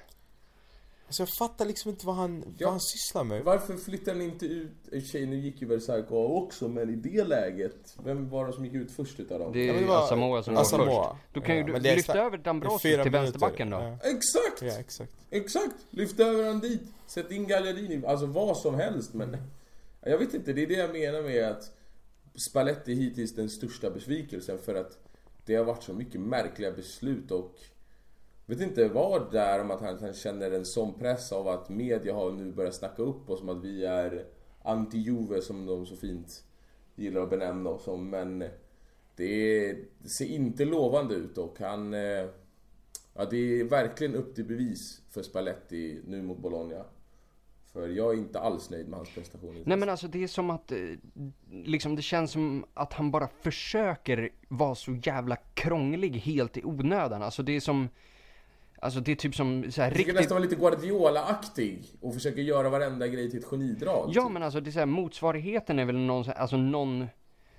Alltså jag fattar liksom inte vad han, Ja. vad han sysslar med Varför flyttar han inte ut, i och för sig nu gick ju Versailles av också, men i det läget, vem var det som gick ut först utav dem? Det är Ja, ju Asamoah som går Asamoah. först. Då kan ju Ja, du det är lyfta exakt- över fyra till minuter. vänsterbacken då. Ja, Exakt! ja exakt Exakt! Lyft över han dit, sätt in Gagliardini, alltså vad som helst men... Jag vet inte, det är det jag menar med att Spalletti är hittills den största besvikelsen för att det har varit så mycket märkliga beslut och vet inte vad det är om att han, han känner en sån press av att media har nu börjat snacka upp oss som att vi är anti-Juve som de så fint gillar att benämna oss som men det, ser inte lovande ut och han... eh, Ja, det är verkligen upp till bevis för Spalletti nu mot Bologna. För jag är inte alls nöjd med hans prestation. Nej men alltså det är som att, eh, liksom det känns som att han bara försöker vara så jävla krånglig helt i onödan. Alltså det är som, alltså det är typ som så här Jag riktigt... nästan vara lite Guardiola-aktig och försöker göra varenda grej till ett genidrag. Ja typ. men alltså det är så här, motsvarigheten är väl någon, alltså någon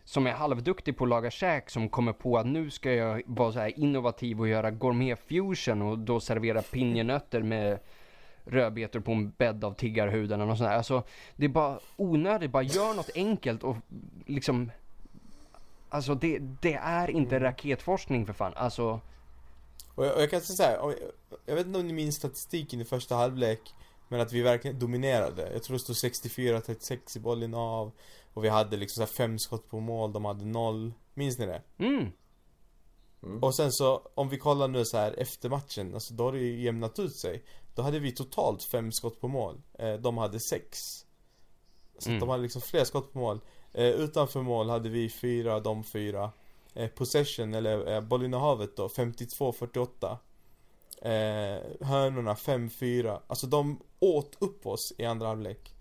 som är halvduktig på att laga käk som kommer på att nu ska jag vara så här innovativ och göra gourmet fusion och då servera pinjenötter med rödbetor på en bädd av tiggarhuden eller något sånt där. Alltså det är bara onödigt, bara gör något enkelt och liksom Alltså det, det är inte raketforskning för fan, alltså Och jag, och jag kan säga så här, jag vet inte om ni minns statistiken i första halvlek Men att vi verkligen dominerade. Jag tror det stod 64-36 i bollen av Och vi hade liksom så här fem skott på mål, de hade noll. Minns ni det? mm, Och sen så, om vi kollar nu så här efter matchen, alltså då har det ju jämnat ut sig. Då hade vi totalt fem skott på mål, eh, de hade sex. Så Mm. att de hade liksom fler skott på mål. Eh, Utanför mål hade vi fyra, de fyra eh, Possession, eller eh, bollinnehavet då, 52-48 eh, Hörnorna 5-4 Alltså de åt upp oss i andra halvlek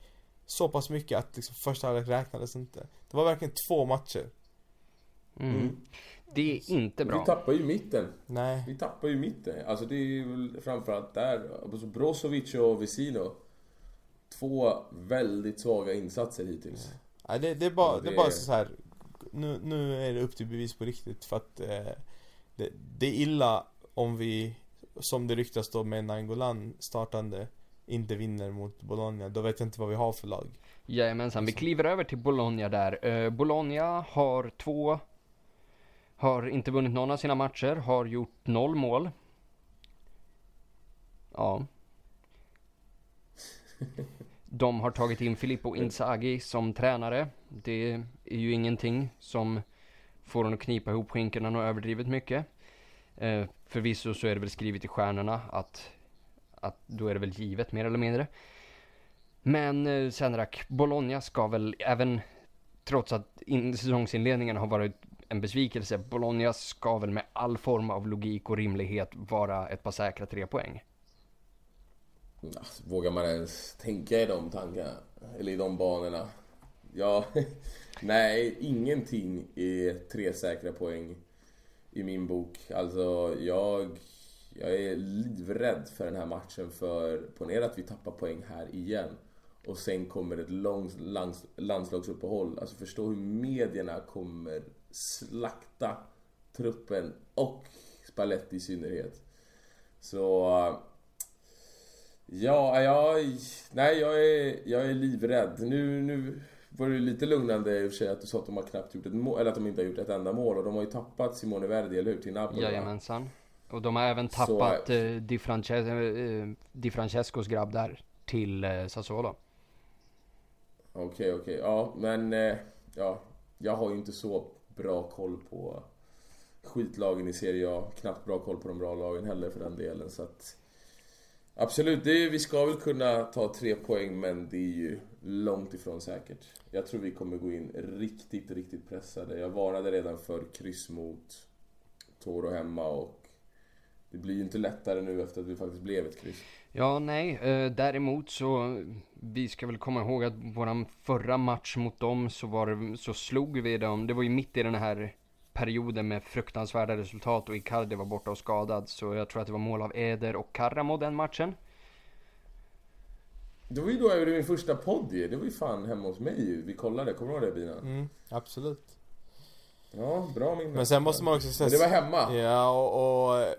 Så pass mycket att liksom första halvlek räknades inte Det var verkligen två matcher mm. Mm. Det är inte Vi bra. tappar ju mitten. Nej Vi tappar ju mitten. Alltså det är ju väl framförallt där. Alltså Brozovic och Vesino. Två väldigt svaga insatser hittills. Nej det, det är bara, det... det- är bara så här. Nu, nu är det upp till bevis på riktigt för att eh, det, det är illa om vi, som det ryktas då med Nangolan startande, inte vinner mot Bologna. Då vet jag inte vad vi har för lag. Jajamensan, vi kliver över till Bologna där. Eh, Bologna har två, har inte vunnit någon av sina matcher, har gjort noll mål. Ja. <laughs> De har tagit in Filippo Inzaghi som tränare. Det är ju ingenting som får honom att knipa ihop skinkorna och överdrivet mycket. Eh, förvisso så är det väl skrivet i stjärnorna att, att då är det väl givet mer eller mindre. Men eh, Senrak, Bologna ska väl även, trots att in, säsongsinledningen har varit en besvikelse, Bologna ska väl med all form av logik och rimlighet vara ett par säkra tre poäng. Alltså, vågar man ens tänka i de tankarna? Eller i de banorna? Ja, <laughs> nej, ingenting är tre säkra poäng i min bok. Alltså, jag, jag är livrädd för den här matchen för ponera att vi tappar poäng här igen och sen kommer ett långt lands, landslagsuppehåll. Alltså förstå hur medierna kommer slakta truppen och Spalletti i synnerhet. Så Ja, jag, nej, jag är, jag är livrädd. Nu, nu var det lite lugnande i och för sig att du sa att de har knappt gjort ett mål, eller att de inte har gjort ett enda mål. Och de har ju tappat Simone Verdi, eller hur? Till Napoli. Jajamensan. Och de har även Så- tappat eh, Di, Frances eh, Di Francescos grabb där till eh, Sassuolo. Okej, okej. Ja, men eh, ja, jag har ju inte så bra koll på skitlagen i Serie A. Knappt bra koll på de bra lagen heller för den delen. Så att, absolut, det, vi ska väl kunna ta tre poäng men det är ju långt ifrån säkert. Jag tror vi kommer gå in riktigt, riktigt pressade. Jag varnade redan för kryss mot Toro hemma och det blir ju inte lättare nu efter att vi faktiskt blev ett kryss. Ja, nej. Eh, däremot så, vi ska väl komma ihåg att våran förra match mot dem så var så slog vi dem. Det var ju mitt i den här perioden med fruktansvärda resultat och Icardi var borta och skadad. Så jag tror att det var mål av Eder och Karamo den matchen. Det var ju då jag gjorde min första podd ju. Det var ju fan hemma hos mig ju. Vi kollade, kommer du ihåg det Bina? Mm, absolut. Ja, bra minne. Men sen måste man också säga... Men det var hemma. Ja, och, och...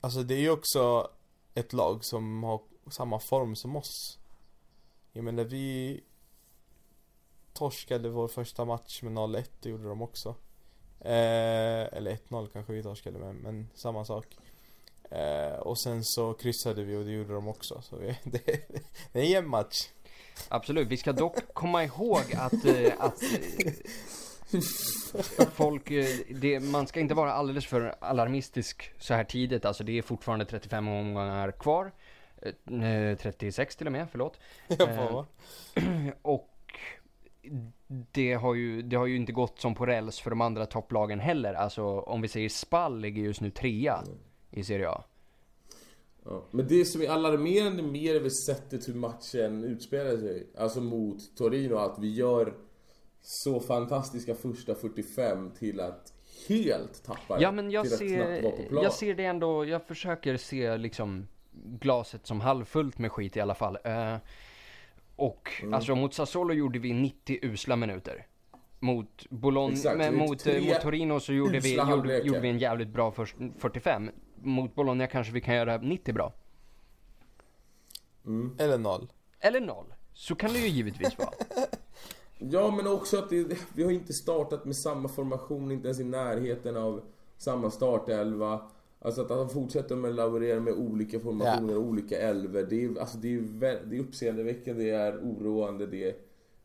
Alltså det är ju också ett lag som har samma form som oss. Jag menar vi torskade vår första match med 0-1, det gjorde de också. Eh, eller 1-0 kanske vi torskade med, men samma sak. Eh, och sen så kryssade vi och det gjorde de också. Så vi, <laughs> det, det är en jämn match. Absolut, vi ska dock komma ihåg att, eh, att <laughs> folk, det, man ska inte vara alldeles för alarmistisk så här tidigt. Alltså det är fortfarande 35 omgångar kvar. Eh, 36 till och med, förlåt. <laughs> Va? <clears throat> Och det har, ju, det har ju inte gått som på räls för de andra topplagen heller. Alltså om vi säger Spall ligger just nu trea i Serie A. Ja. Men det som är alarmerande mer är väl sättet hur matchen utspelar sig. Alltså mot Torino, att vi gör så fantastiska första 45 till att helt tappa. Ja men jag ser, jag ser det ändå, jag försöker se liksom glaset som halvfullt med skit i alla fall. Eh, och Mm. alltså mot Sassuolo gjorde vi 90 usla minuter. Mot Bologna, Exakt, men mot, eh, mot Torino så gjorde vi, gjorde, gjorde vi en jävligt bra först, 45. Mot Bologna kanske vi kan göra 90 bra. Eller noll. Eller noll. Så kan det ju givetvis vara. <laughs> Ja, men också att det, vi har inte startat med samma formation, inte ens i närheten av samma startelva. Alltså att han fortsätter med att laborera med olika formationer och olika elver. Det är, alltså det är, det är uppseendeväckande, det är oroande. Det är,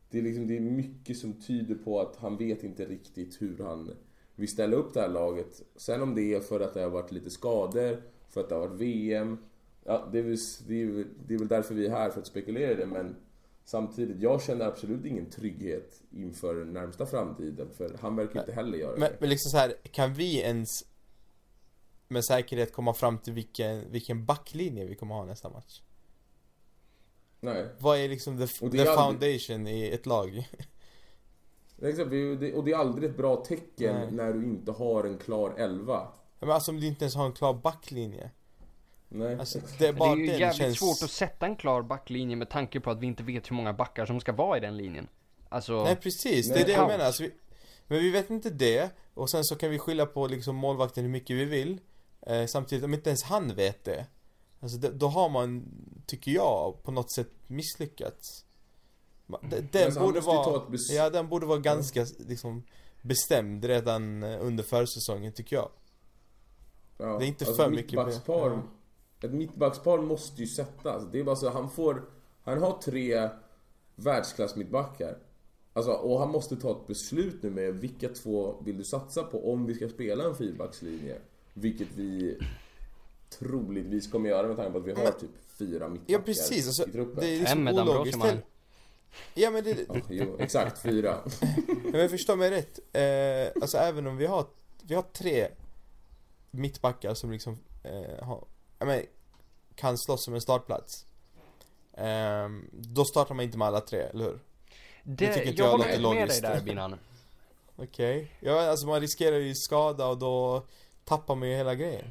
det, är liksom, det är mycket som tyder på att han vet inte riktigt hur han vill ställa upp det här laget. Sen om det är för att det har varit lite skador, för att det har varit VM. Ja, det är, väl, det, är, det är väl därför vi är här, för att spekulera i det. Men samtidigt, jag känner absolut ingen trygghet inför närmsta framtiden. För han verkar inte heller göra Men, det. men liksom så här, kan vi ens med säkerhet komma fram till vilken, vilken backlinje vi kommer ha nästa match? Nej. Vad är liksom the, det the aldrig- foundation i ett lag? Det- och det är aldrig ett bra tecken Nej. när du inte har en klar elva. Men alltså om du inte ens har en klar backlinje. Nej. Alltså <laughs> det är Det bara är ju den jävligt känns... svårt att sätta en klar backlinje med tanke på att vi inte vet hur många backar som ska vara i den linjen. Alltså, Nej precis, det Nej. är det jag menar. Alltså, vi, men vi vet inte det. Och sen så kan vi skylla på liksom målvakten hur mycket vi vill. Eh, samtidigt, om inte ens han vet det. Alltså det, då har man, tycker jag, på något sätt misslyckats. De- Den han borde vara, ja den borde vara ganska liksom bestämd redan eh, under försäsongen tycker jag. Ja, Det är inte alltså för mycket mittbackspar, be- Ett mittbackspar måste ju sättas. Det är bara så, han får... Han har tre världsklass mittbackar. Alltså, och han måste ta ett beslut nu med vilka två vill du satsa på om vi ska spela en fyrbackslinje. Vilket vi troligtvis kommer göra med tanke på att vi har typ fyra mittbackar Ja precis, alltså, i truppen. det är Fem liksom med ologiskt. Ja men det, Ja, jo, exakt, fyra. Ja, Men förstå mig rätt. Eh, alltså även om vi har, vi har tre mittbackar som liksom eh, har, ja, men, kan slåss om en startplats. Eh, då startar man inte med alla tre, eller hur? det, tycker inte jag jag håller med dig där Binan. <laughs> Okej. Ja alltså man riskerar ju skada och då tappar man ju hela grejen.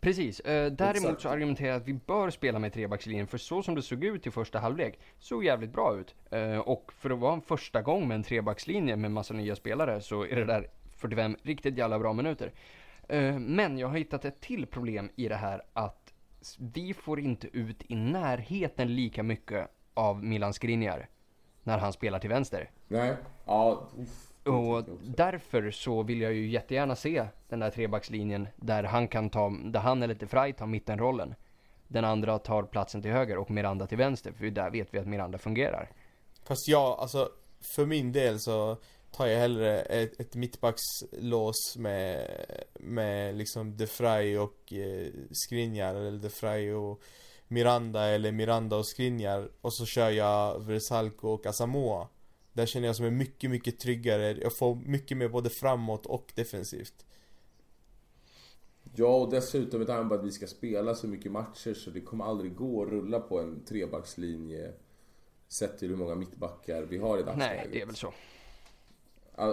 Precis, eh, däremot så argumenterar jag att vi bör spela med trebackslinjen för så som det såg ut i första halvlek såg jävligt bra ut. Eh, och för att vara en första gång med en trebackslinje med massa nya spelare så är det där 45 riktigt jävla bra minuter. Eh, men jag har hittat ett till problem i det här att vi får inte ut i närheten lika mycket av Milan Skriniar när han spelar till vänster. Nej, ja. uff, Och därför så vill jag ju jättegärna se den där trebackslinjen där han kan ta, där han eller Frey tar mittenrollen. Den andra tar platsen till höger och Miranda till vänster, för där vet vi att Miranda fungerar. Fast jag, alltså för min del så tar jag hellre ett, ett mittbackslås med, med liksom De Frey och eh, Skriniar eller De Frey och Miranda eller Miranda och Skriniar och så kör jag Versalco och Asamoah. Där känner jag som är mycket, mycket tryggare. Jag får mycket mer både framåt och defensivt. Ja, och dessutom med tanke på att vi ska spela så mycket matcher så det kommer aldrig gå att rulla på en trebackslinje sett till hur många mittbackar vi har i dagsläget. Nej, det är väl så.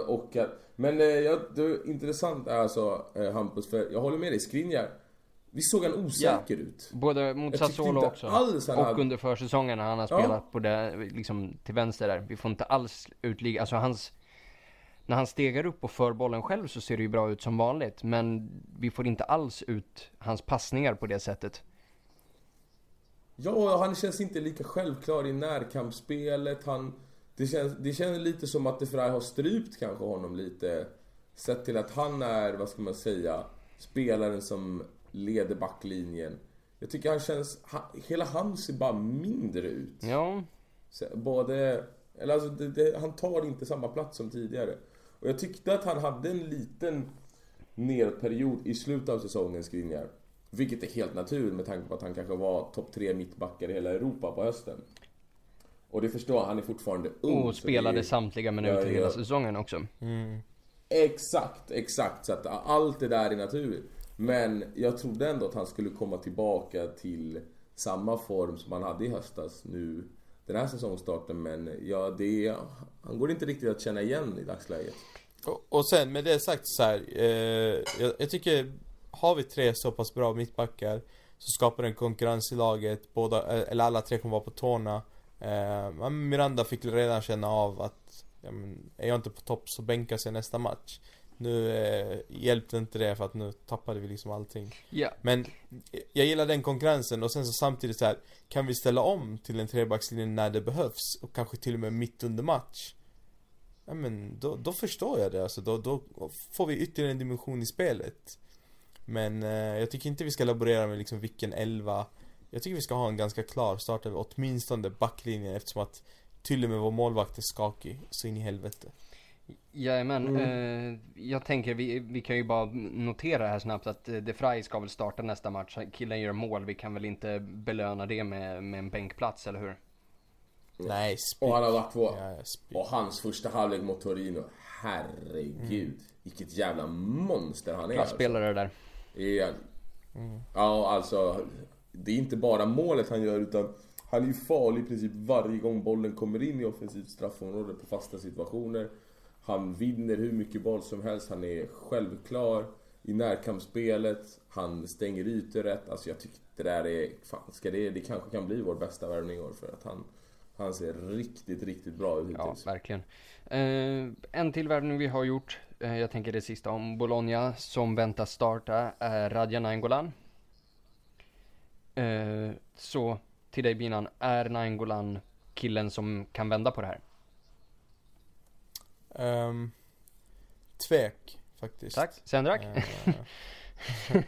Och, att- men eh, ja, det intressant är alltså eh, Hampus, för jag håller med dig, Skriniar. Vi såg han osäker ut. Både mot Sassuolo också. alls han Och hade- under försäsongen när han har Ja. spelat på det, liksom till vänster där. Vi får inte alls utligga, alltså hans... När han stegar upp och för bollen själv så ser det ju bra ut som vanligt. Men vi får inte alls ut hans passningar på det sättet. Ja, han känns inte lika självklar i närkampsspelet. Han, det, känns, det känns lite som att De Frey har strypt kanske honom lite. Sett till att han är, vad ska man säga, spelaren som leder backlinjen. Jag tycker han känns, han, hela han ser bara mindre ut. Ja, Så Både, eller alltså det, det, han tar inte samma plats som tidigare. Och jag tyckte att han hade en liten nedperiod i slutet av säsongen, Skriniar. Vilket är helt naturligt med tanke på att han kanske var topp tre mittbackar i hela Europa på hösten. Och det förstår jag, han är fortfarande ung. och spelade är- samtliga minuter Ja, hela säsongen också. Exakt, exakt. Så att allt det där är naturligt. Men jag trodde ändå att han skulle komma tillbaka till samma form som han hade i höstas nu den här säsongstarten. Men ja, det är, han går inte riktigt att känna igen i dagsläget. Och, och sen med det sagt så här, eh, jag, jag tycker Har vi tre så pass bra mittbackar Så skapar det en konkurrens i laget, båda, eh, eller alla tre kommer vara på tårna eh, Miranda fick redan känna av att ja, men, Är jag inte på topp så bänkas jag nästa match nu eh, hjälpte inte det för att nu tappade vi liksom allting. Ja, Men jag gillar den konkurrensen och sen så samtidigt så här Kan vi ställa om till en trebackslinje när det behövs och kanske till och med mitt under match? Ja men då, då förstår jag det. Alltså, då, då får vi ytterligare en dimension i spelet. Men eh, jag tycker inte vi ska laborera med liksom vilken elva. Jag tycker vi ska ha en ganska klar startelva, åtminstone backlinjen eftersom att till och med vår målvakt är skakig. Så in i helvete Jajamän, eh, jag tänker vi, vi kan ju bara notera här snabbt att eh, De Frey ska väl starta nästa match. Killen gör mål, vi kan väl inte belöna det med, med en bänkplats, eller hur? Nej, spy. Och han har varit på... Ja, ja. Och hans första halvlek mot Torino, herregud. Vilket jävla monster han är. alltså. Klasspelare där. Är, Ja, alltså. Det är inte bara målet han gör utan han är ju farlig i princip varje gång bollen kommer in i offensivt straffområde på fasta situationer. Han vinner hur mycket boll som helst. Han är självklar i närkampsspelet. Han stänger ytor rätt. Alltså jag tycker det där är... Fan, ska det, det kanske kan bli vår bästa värvning i år för att han, han ser riktigt, riktigt bra ut Ja, hittills. verkligen. Eh, en till värvning vi har gjort, eh, jag tänker det sista om Bologna, som väntas starta, är Radja Nainggolan. Eh, så till dig Binan, är Nainggolan killen som kan vända på det här? Ehm, tvek faktiskt Tack, Sendrak? Eh, <laughs>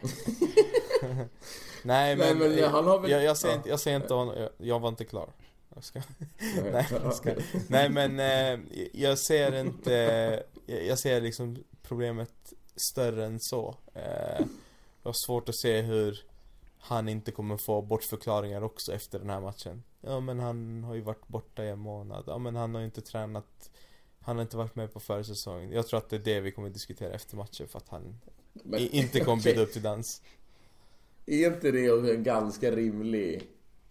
Nej Nej, men, men han har väl- jag, jag säger ja. inte, jag säger inte honom, jag, jag var inte klar jag ska. Nej, <laughs> jag ska. Nej men eh, jag ser inte, jag, jag ser liksom problemet större än så eh, Jag har svårt att se hur han inte kommer få bortförklaringar också efter den här matchen Ja men han har ju varit borta i en månad, ja men han har ju inte tränat Han har inte varit med på försäsongen Jag tror att det är det vi kommer diskutera efter matchen för att han Men- inte kommer <laughs> bjuda upp till dans. Är inte det en ganska rimlig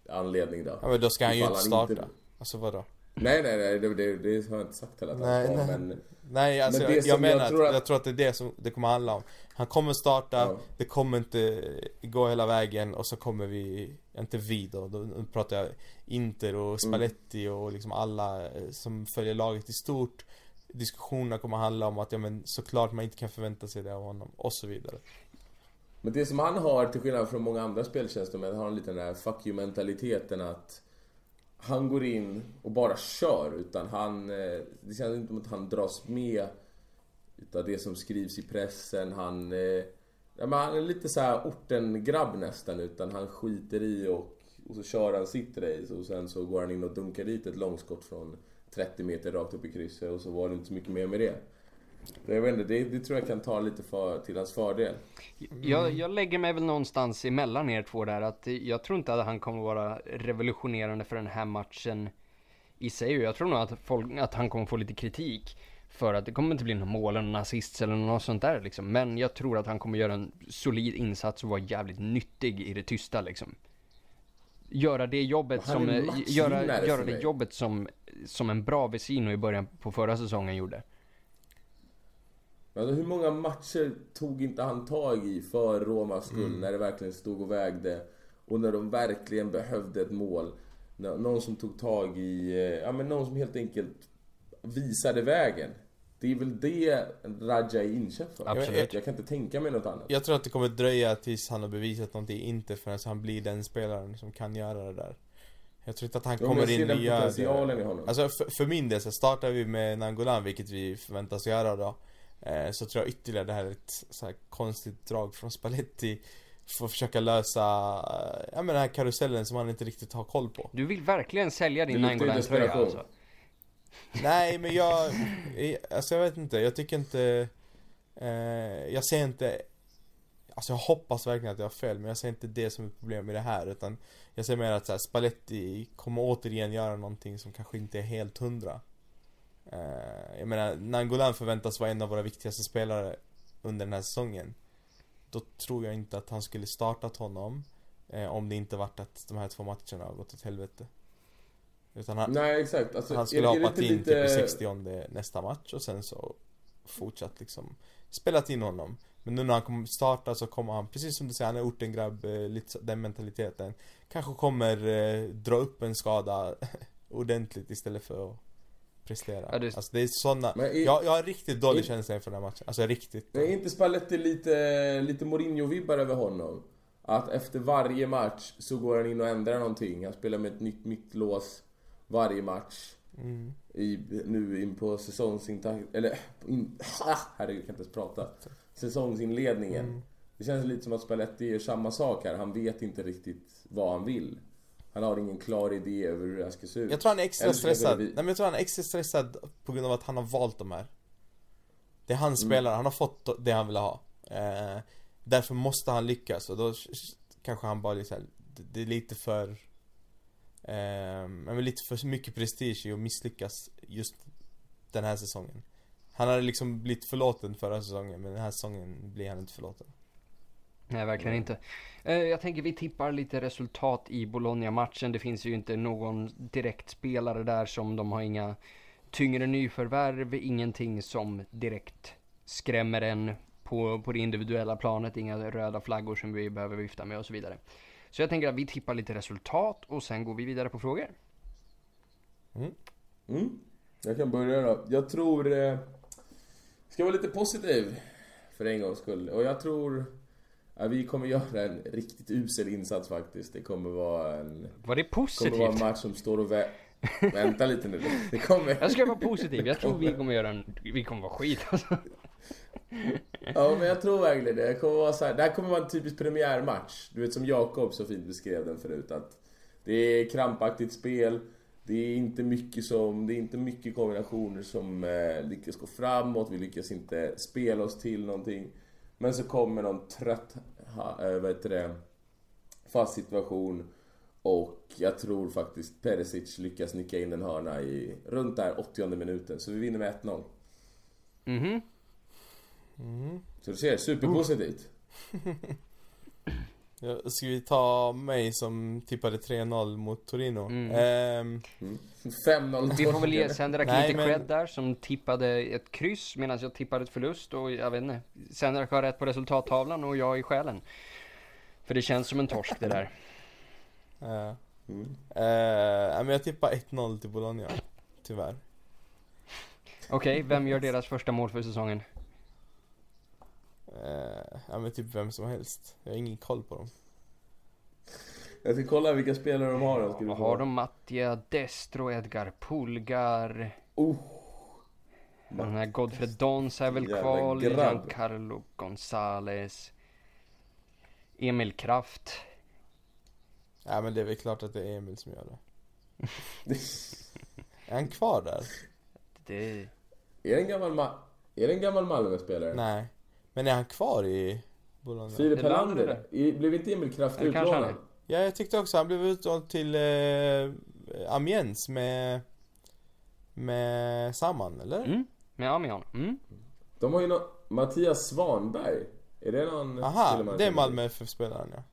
anledning då? Ja men då ska han ju inte starta. inte- Alltså vadå? Nej, nej, nej, det, det, det har jag inte sagt heller att han Nej, ska, men... Nej alltså Men jag, jag jag menar att, tror att- jag tror att det är det som det kommer handla om. Han kommer starta, Ja. det kommer inte gå hela vägen och så kommer vi, inte vi då, då pratar jag Inter Mm. och Spalletti och liksom alla eh, som följer laget i stort Diskussionerna kommer handla om att ja men såklart man inte kan förvänta sig det av honom och så vidare Men det som han har, till skillnad från många andra speltjänstemän, har han lite den där fuck you mentaliteten att han går in och bara kör utan han... eh, Det känns inte som att han dras med utav det som skrivs i pressen. Han... eh, Ja, men han är lite så här orten-grabb nästan utan han skiter i och, och så kör han sitt race och sen så går han in och dunkar dit ett långskott från 30 meter rakt upp i krysset och så var det inte så mycket mer med det. Det, jag vet inte, det, det tror jag kan ta lite för, till hans fördel. Jag, jag lägger mig väl någonstans emellan er två där. Att jag tror inte att han kommer vara revolutionerande för den här matchen i sig. Och Jag tror nog att, folk, att han kommer få lite kritik. För att det kommer inte bli någon mål eller någon assist eller något sånt där liksom. Men jag tror att han kommer göra en solid insats och vara jävligt nyttig i det tysta liksom. Göra det jobbet som, eh, matchvinnare göra, göra det jobbet som, som en bra Vesino i början på förra säsongen gjorde. Alltså, hur många matcher tog inte han tag i för Romas skull när det verkligen stod och vägde? Och när de verkligen behövde ett mål. Nå- Någon som tog tag i, eh, ja men någon som helt enkelt visade vägen. Det är väl det Raja är inköpt för. Absolut. Jag kan inte tänka mig något annat. Jag tror att det kommer dröja tills han har bevisat någonting, inte förrän han blir den spelaren som kan göra det där. Jag tror inte att han Jo, kommer jag ser in den och gör potentialen det. i honom. Alltså för, för min del så startar vi med Nangolan, vilket vi förväntas göra då. Eh, så tror jag ytterligare det här är ett så här konstigt drag från Spalletti. För att försöka lösa, eh, ja men den här karusellen som han inte riktigt har koll på. Du vill verkligen sälja din desperation. alltså? Nej men jag, alltså jag vet inte, jag tycker inte eh, Jag ser inte Alltså jag hoppas verkligen att jag har fel men jag ser inte det som ett problem i det här utan Jag ser mer att så här, Spalletti kommer återigen göra någonting som kanske inte är helt hundra. Eh, Jag menar, Nangolan förväntas vara en av våra viktigaste spelare under den här säsongen Då tror jag inte att han skulle startat honom eh, Om det inte varit att de här två matcherna har gått åt helvete. Utan han, Nej exakt. Alltså, han skulle är, ha hoppat in lite... typ i 60 nästa match och sen så fortsatt liksom spelat in honom. Men nu när han kommer starta så kommer han, precis som du säger, han är ortengrabb, eh, lite den mentaliteten. Kanske kommer eh, dra upp en skada <laughs> ordentligt istället för att prestera. Ja, det- Alltså det är såna, är- jag, jag har riktigt dålig är- känsla inför den här matchen. Alltså riktigt. Men är inte Spalletti lite, lite Mourinho-vibbar över honom? Att efter varje match så går han in och ändrar någonting. Han spelar med ett nytt mittlås varje match. Mm. I, nu in på säsongsintakt... Eller... In, <laughs> ah, herregud, jag kan inte ens prata. Säsongsinledningen. Mm. Det känns lite som att Spalletti gör samma sak här. Han vet inte riktigt vad han vill. Han har ingen klar idé över hur det här ska se ut. Jag tror han är extra stressad. vi- Nej men jag tror han är extra stressad på grund av att han har valt de här. Det är hans spelare, han har fått det han vill ha. Eh, därför måste han lyckas och då kanske han bara liksom, det, är lite för men lite för mycket prestige i att misslyckas just den här säsongen. Han hade liksom blivit förlåten förra säsongen men den här säsongen blir han inte förlåten. Nej, verkligen inte. Eh, jag tänker vi tippar lite resultat i Bologna-matchen. Det finns ju inte någon direkt spelare där som de har inga tyngre nyförvärv, ingenting som direkt skrämmer en på, på det individuella planet, inga röda flaggor som vi behöver vifta med och så vidare. Så jag tänker att vi tippar lite resultat och sen går vi vidare på frågor. Mm. Jag kan börja då. Jag tror... Eh, ska vara lite positiv för en gångs skull. Och jag tror att vi kommer göra en riktigt usel insats faktiskt. Det kommer vara en... Var det kommer vara en positivt? match som står och vä... Vänta lite nu. Det kommer... Jag ska vara positiv. Jag tror vi kommer göra en... Vi kommer vara skit alltså. Ja men jag tror verkligen det. Det, kommer vara så här, det här kommer vara en typisk premiärmatch. Du vet som Jakob så fint beskrev den förut att det är krampaktigt spel. Det är inte mycket som, det är inte mycket kombinationer som eh, lyckas gå framåt. Vi lyckas inte spela oss till någonting. Men så kommer någon trött, ha, eh, vad heter det, fast situation. Och jag tror faktiskt Perisic lyckas nicka in en hörna i runt där 80 minuten. Så vi vinner med 1-0. Mhm. Så du ser, superpositivt. <laughs> Ja, ska vi ta mig som tippade 3-0 mot Torino? Mm. Ehm, 5-0 Vi får väl ge Sendrak lite men- cred där som tippade ett kryss medan jag tippade ett förlust och jag vet inte. Sendrak har rätt på resultattavlan och jag i själen. För det känns som en torsk det där. Mm. eh, men jag tippar 1-0 till Bologna. Tyvärr. Okej, vem gör deras första mål för säsongen? Eh, ja, Ja men typ vem som helst. Jag har ingen koll på dem. Jag ska kolla vilka spelare de har. Ska du Vad få- har de? Mattia Destro, Edgar Pulgar. Oh, Den här Godfred Dons är väl kvar. Giancarlo Gonzales. Emil Kraft. Ja men det är väl klart att det är Emil som gör det. <laughs> Är han kvar där? Det... är det en gammal, Ma- är det en gammal Malmö-spelare? Nej. Men är han kvar i Bologna? Filip Helander? Blev inte Emil Kraft utlånad? Ja jag tyckte också han blev utlånad till eh, Amiens med med Samman eller? Mm, med Amion. Mm. De har ju någon... Mattias Svanberg. Är det någon Aha, det är Malmö FF-spelaren ja.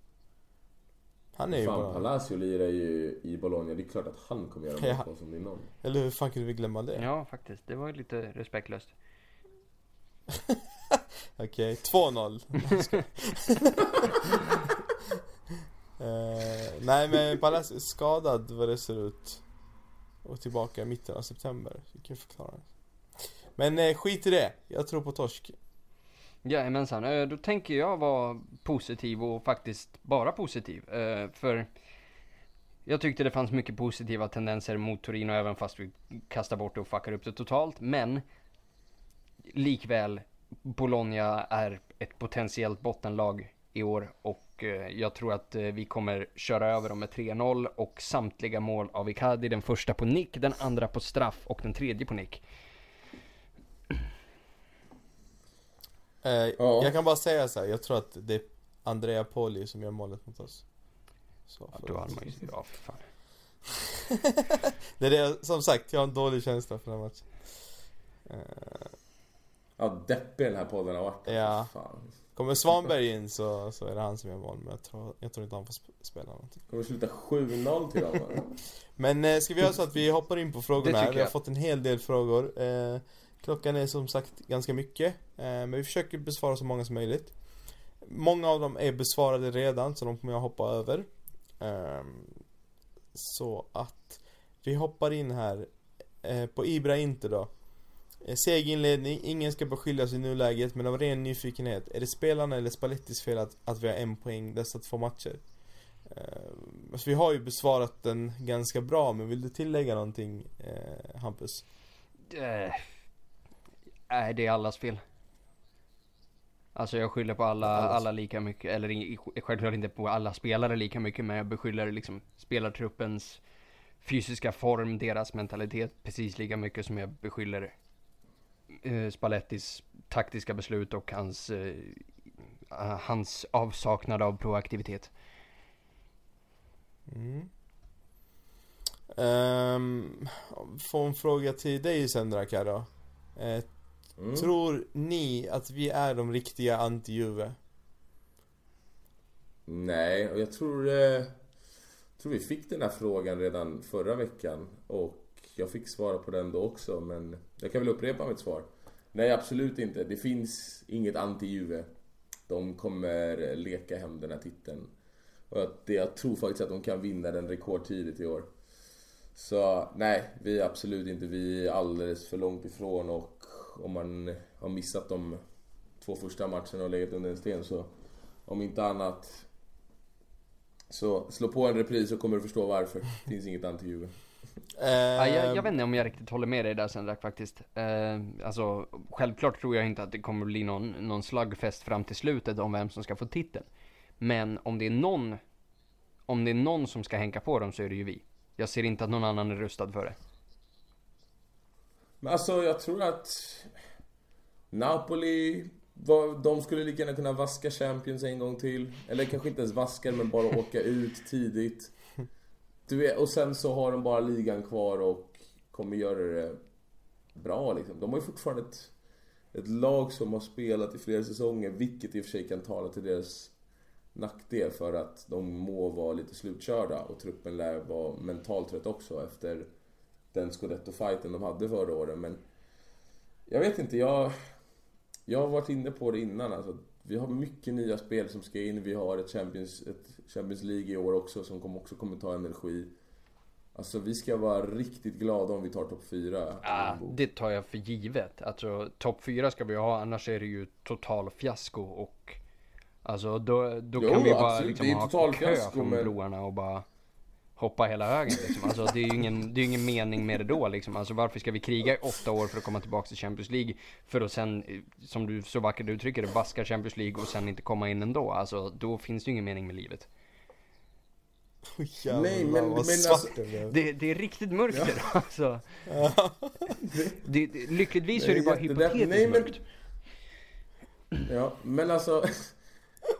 Han är ju Fan, Bologna. Palacio lirar ju i Bologna. Det är klart att han kommer göra Ja. mål som det är någon. Eller hur fan kunde vi glömma det? Ja, faktiskt. Det var ju lite respektlöst. <laughs> Okej, 2-0. Jag skojar. nej men Palacio är skadad vad det ser ut. Och tillbaka i mitten av september. Så kan förklara. Men eh, skit i det. Jag tror på torsk. Jajamensan, eh, då tänker jag vara positiv och faktiskt bara positiv. Eh, för jag tyckte det fanns mycket positiva tendenser mot Torino även fast vi kastar bort det och fuckar upp det totalt. Men likväl, Bologna är ett potentiellt bottenlag i år och eh, jag tror att eh, vi kommer köra över dem med 3-0 och samtliga mål av Icardi. Den första på nick, den andra på straff och den tredje på nick. Eh, Ja. Jag kan bara säga så här. jag tror att det är Andrea Poli som gör målet mot oss. Så, Ja, då att- hade man ju, ja för fan. <laughs> det är det, som sagt, jag har en dålig känsla för den här matchen. Eh, Ja, deppig den här podden har varit. Ja. Fan. kommer Svanberg in så, så är det han som gör mål, men jag tror, jag tror inte han får sp- spela någonting. Kommer sluta 7-0 till dem? <laughs> Men eh, ska vi göra så att vi hoppar in på frågorna? Vi har jag. fått en hel del frågor. Eh, klockan är som sagt ganska mycket. Eh, men vi försöker besvara så många som möjligt. Många av dem är besvarade redan, så de kommer jag hoppa över. Ehm, så att vi hoppar in här eh, på Ibra Inter då. Eh, Seg inledning, ingen ska beskyllas i nuläget men av ren nyfikenhet. Är det spelarna eller Spallettis fel att, att vi har en poäng dessa två matcher? Eh, alltså vi har ju besvarat den ganska bra men vill du tillägga någonting eh, Hampus? Eh, Nej, det är allas fel. Alltså jag skyller på alla, Allas. alla lika mycket, eller självklart inte på alla spelare lika mycket, men jag beskyller liksom spelartruppens fysiska form, deras mentalitet precis lika mycket som jag beskyller eh, Spallettis taktiska beslut och hans, eh, hans avsaknad av proaktivitet. Mm. Um, få en fråga till dig Sendrak här då. Eh, Mm. Tror ni att vi är de riktiga anti-Juve? Nej, och jag tror, eh, tror vi fick den här frågan redan förra veckan och jag fick svara på den då också men jag kan väl upprepa mitt svar. Nej, absolut inte. Det finns inget anti-Juve. De kommer leka hem den här titeln. Och att det, jag tror faktiskt att de kan vinna den rekordtidigt i år. Så nej, vi är absolut inte. Vi är alldeles för långt ifrån och om man har missat de två första matcherna och legat under en sten så om inte annat så slå på en repris så kommer du förstå varför. Det finns inget anti-Juve. Eh, Ja, jag, jag vet inte om jag riktigt håller med dig där Sendrak faktiskt. Eh, alltså, självklart tror jag inte att det kommer bli någon, någon slagfest fram till slutet om vem som ska få titeln. Men om det är någon, om det är någon som ska hänka på dem så är det ju vi. Jag ser inte att någon annan är rustad för det. Men alltså jag tror att Napoli, var, de skulle lika gärna kunna vaska Champions en gång till. Eller kanske inte ens vaska men bara åka ut tidigt. Du vet, och sen så har de bara ligan kvar och kommer göra det bra liksom. De har ju fortfarande ett, ett lag som har spelat i flera säsonger, vilket i och för sig kan tala till deras nackdel för att de må vara lite slutkörda och truppen lär vara mentalt trött också efter den scudetto-fighten de hade förra året. Men jag vet inte, jag, jag har varit inne på det innan. Alltså, vi har mycket nya spel som ska in. Vi har ett Champions, ett Champions League i år också som kommer, också kommer ta energi. Alltså vi ska vara riktigt glada om vi tar topp 4. Ah, det tar jag för givet. Alltså topp 4 ska vi ha, annars är det ju total fiasko och Alltså då, då Jo, kan vi bara absolut. liksom ha total kö fiasko, från men- broarna och bara hoppa hela vägen liksom. Alltså det är ju ingen, det är ingen mening med det då liksom. Alltså varför ska vi kriga i åtta år för att komma tillbaka till Champions League? För att sen, eh, som du så vackert uttrycker det, vaska Champions League och sen inte komma in ändå. Alltså då finns det ju ingen mening med livet. Jävlar, Nej, men- men alltså- det. Det, är riktigt mörkt då, alltså. <laughs> Det, det, lyckligtvis är det Nej, bara hypotetiskt nej, men- mörkt. Ja, men alltså...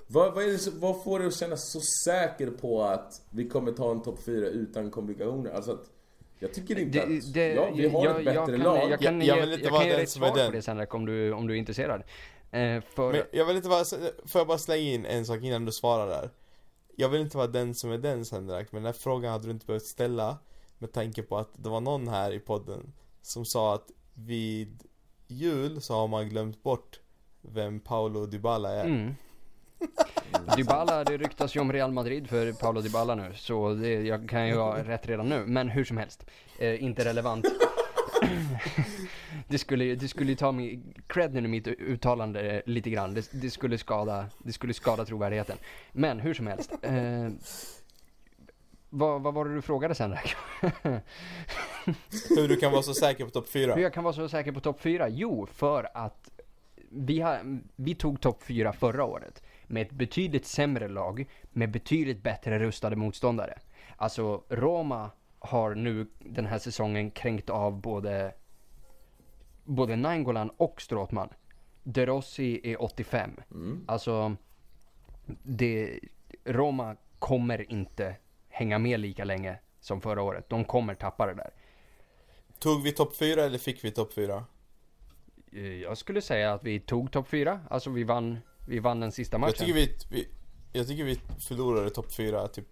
Vad, vad, är det, vad får dig att känna så säker på att vi kommer ta en topp 4 utan komplikationer? Alltså att... Jag tycker inte Det, att... det, ja, vi har jag, ett bättre jag kan, lag. Jag kan, Jag- jag vill inte jag vara den dig ett som är svar på den. det sen om du, om du är intresserad. Eh, för, Men jag vill inte vara, får jag bara slänga in en sak innan du svarar där? Jag vill inte vara den som är den Sendrak, men den här frågan hade du inte behövt ställa Med tanke på att det var någon här i podden Som sa att vid jul så har man glömt bort vem Paolo Dybala är Mm. <laughs> Dybala, det ryktas ju om Real Madrid för Paolo Dybala nu, så det, jag kan ju ha rätt redan nu. Men hur som helst, eh, inte relevant. <laughs> det, skulle, det skulle ju ta mig credden i mitt uttalande lite grann. Det, det, skulle skada, det skulle skada trovärdigheten. Men hur som helst. Eh, vad, vad var det du frågade sen? Hur du kan vara så säker på topp 4 Hur jag kan vara så säker på topp 4? Jo, för att vi, har, vi tog topp 4 förra året med ett betydligt sämre lag med betydligt bättre rustade motståndare. Alltså Roma har nu den här säsongen kränkt av både både Nainggolan och Strootman. De Rossi är 85. Mm. Alltså det, Roma kommer inte hänga med lika länge som förra året. De kommer tappa det där. Tog vi topp 4 eller fick vi topp 4? Eh, Jag skulle säga att vi tog topp 4. Alltså vi vann, vi vann den sista matchen. Jag tycker vi, vi Jag tycker vi förlorade topp 4 typ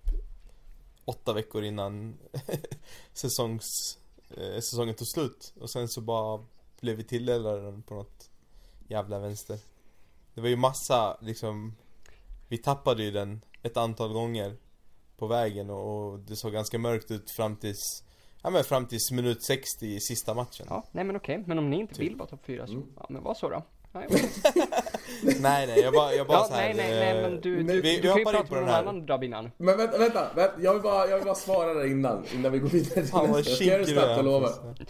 åtta veckor innan <laughs> säsongs, eh, säsongen tog slut Och sen så bara blev vi tilldelade den på något jävla vänster Det var ju massa liksom Vi tappade ju den ett antal gånger På vägen och det såg ganska mörkt ut fram tills Ja men fram tills minut 60 i sista matchen Ja, nej men okej. Men om ni inte Typ. vill vara topp 4 så, Mm. ja men vad så då? Nej, <laughs> Nej nej jag bara, jag bara ja, så här, nej, nej, nej, eh, men du, men du, vi- du vi kan ju prata på med någon här. annan grabb innan. Men vänta, vänta, vänta. Jag, vill bara, jag vill bara svara där innan, innan vi går vidare till Fan nästa. Jag ska göra det snabbt, jag lovar. Hampus.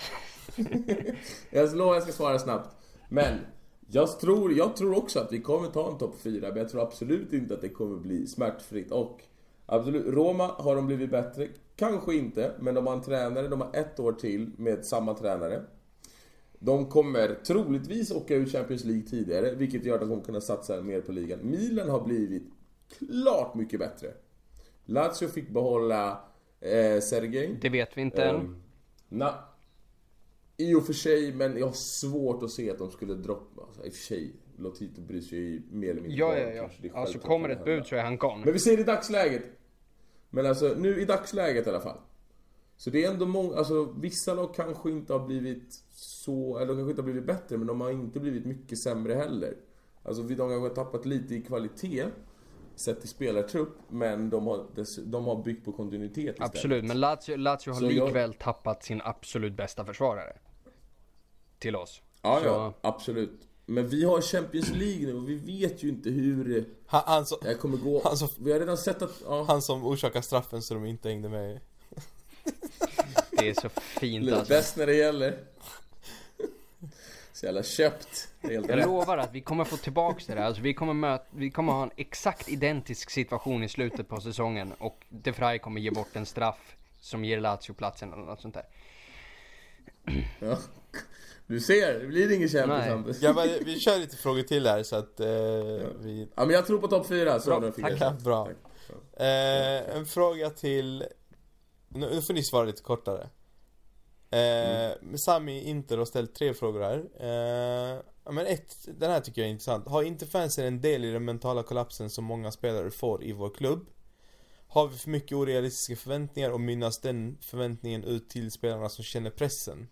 <laughs> Jag lovar jag ska svara snabbt. Men, jag tror, jag tror också att vi kommer ta en topp 4, men jag tror absolut inte att det kommer bli smärtfritt. Och absolut, Roma har de blivit bättre? Kanske inte, men de har en tränare, de har ett år till med samma tränare. De kommer troligtvis åka ur Champions League tidigare, vilket gör att de kommer kunna satsa mer på ligan. Milan har blivit klart mycket bättre. Lazio fick behålla eh, Sergej. Det vet vi inte än. Ehm, na, I och för sig, men jag har svårt att se att de skulle droppa. Alltså, I och för sig, Lotito bryr sig ju mer eller mindre Ja, ja, ja. Alltså kommer ett bud så är han gone. Men vi ser i dagsläget. Men alltså, nu i dagsläget i alla fall. Så det är ändå många, alltså vissa lag kanske inte har blivit så, eller de kanske inte har blivit bättre, men de har inte blivit mycket sämre heller. Alltså vi- de kanske har tappat lite i kvalitet, sett till spelartrupp, men de har, de har byggt på kontinuitet istället. Absolut, men Lazio, Lazio har Så jag- likväl tappat sin absolut bästa försvarare. Till oss. Ja, Så- ja, absolut. Men vi har Champions League nu och vi vet ju inte hur Han, han, så, det kommer gå. Alltså- vi har redan sett att, ja, han som orsakar straffen så de inte hängde med Det är så fint alltså. bäst när det gäller. Så jävla köpt. Helt Jag rätt. lovar att vi kommer få tillbaks det där. Alltså vi kommer möta, vi kommer ha en exakt identisk situation i slutet på säsongen och De Vrij kommer ge bort en straff som ger Lazio platsen eller något sånt där. Ja. Du ser, det blir ingen Champions. Hampus. Ja, men vi kör lite frågor till här så att eh, vi... Ja men jag tror på topp 4 så Bra, tack. Ja, rätt. bra. Tack. Eh, en fråga till... Nu, får ni svara lite kortare. Eh, Sami Inter har ställt tre frågor här. Eh, men ett, den här tycker jag är intressant. Har inte fansen en del i den mentala kollapsen som många spelare får i vår klubb? Har vi för mycket orealistiska förväntningar och mynnas den förväntningen ut till spelarna som känner pressen?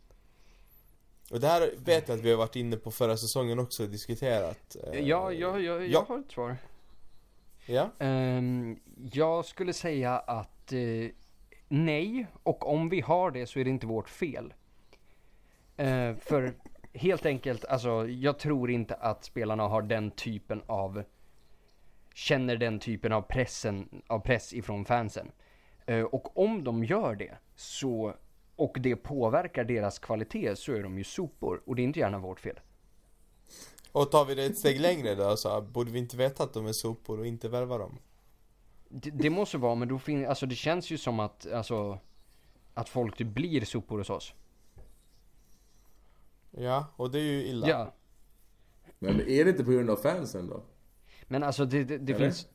Och det här vet jag att vi har varit inne på förra säsongen också och diskuterat. Eh, Ja, ja, ja, jag ja. har ett svar. Ja? Ehm, jag skulle säga att eh, nej, och om vi har det så är det inte vårt fel. Eh, för helt enkelt, alltså jag tror inte att spelarna har den typen av känner den typen av, pressen, av press ifrån fansen. Eh, och om de gör det, så, och det påverkar deras kvalitet, så är de ju sopor. Och det är inte gärna vårt fel. Och tar vi det ett steg längre då så borde vi inte veta att de är sopor och inte värva dem? Det, det måste vara, men då fin- alltså det känns ju som att, alltså, att folk typ blir sopor hos oss. Ja, och det är ju illa. Ja, Men är det inte på grund av fansen då? men alltså det, det, det finns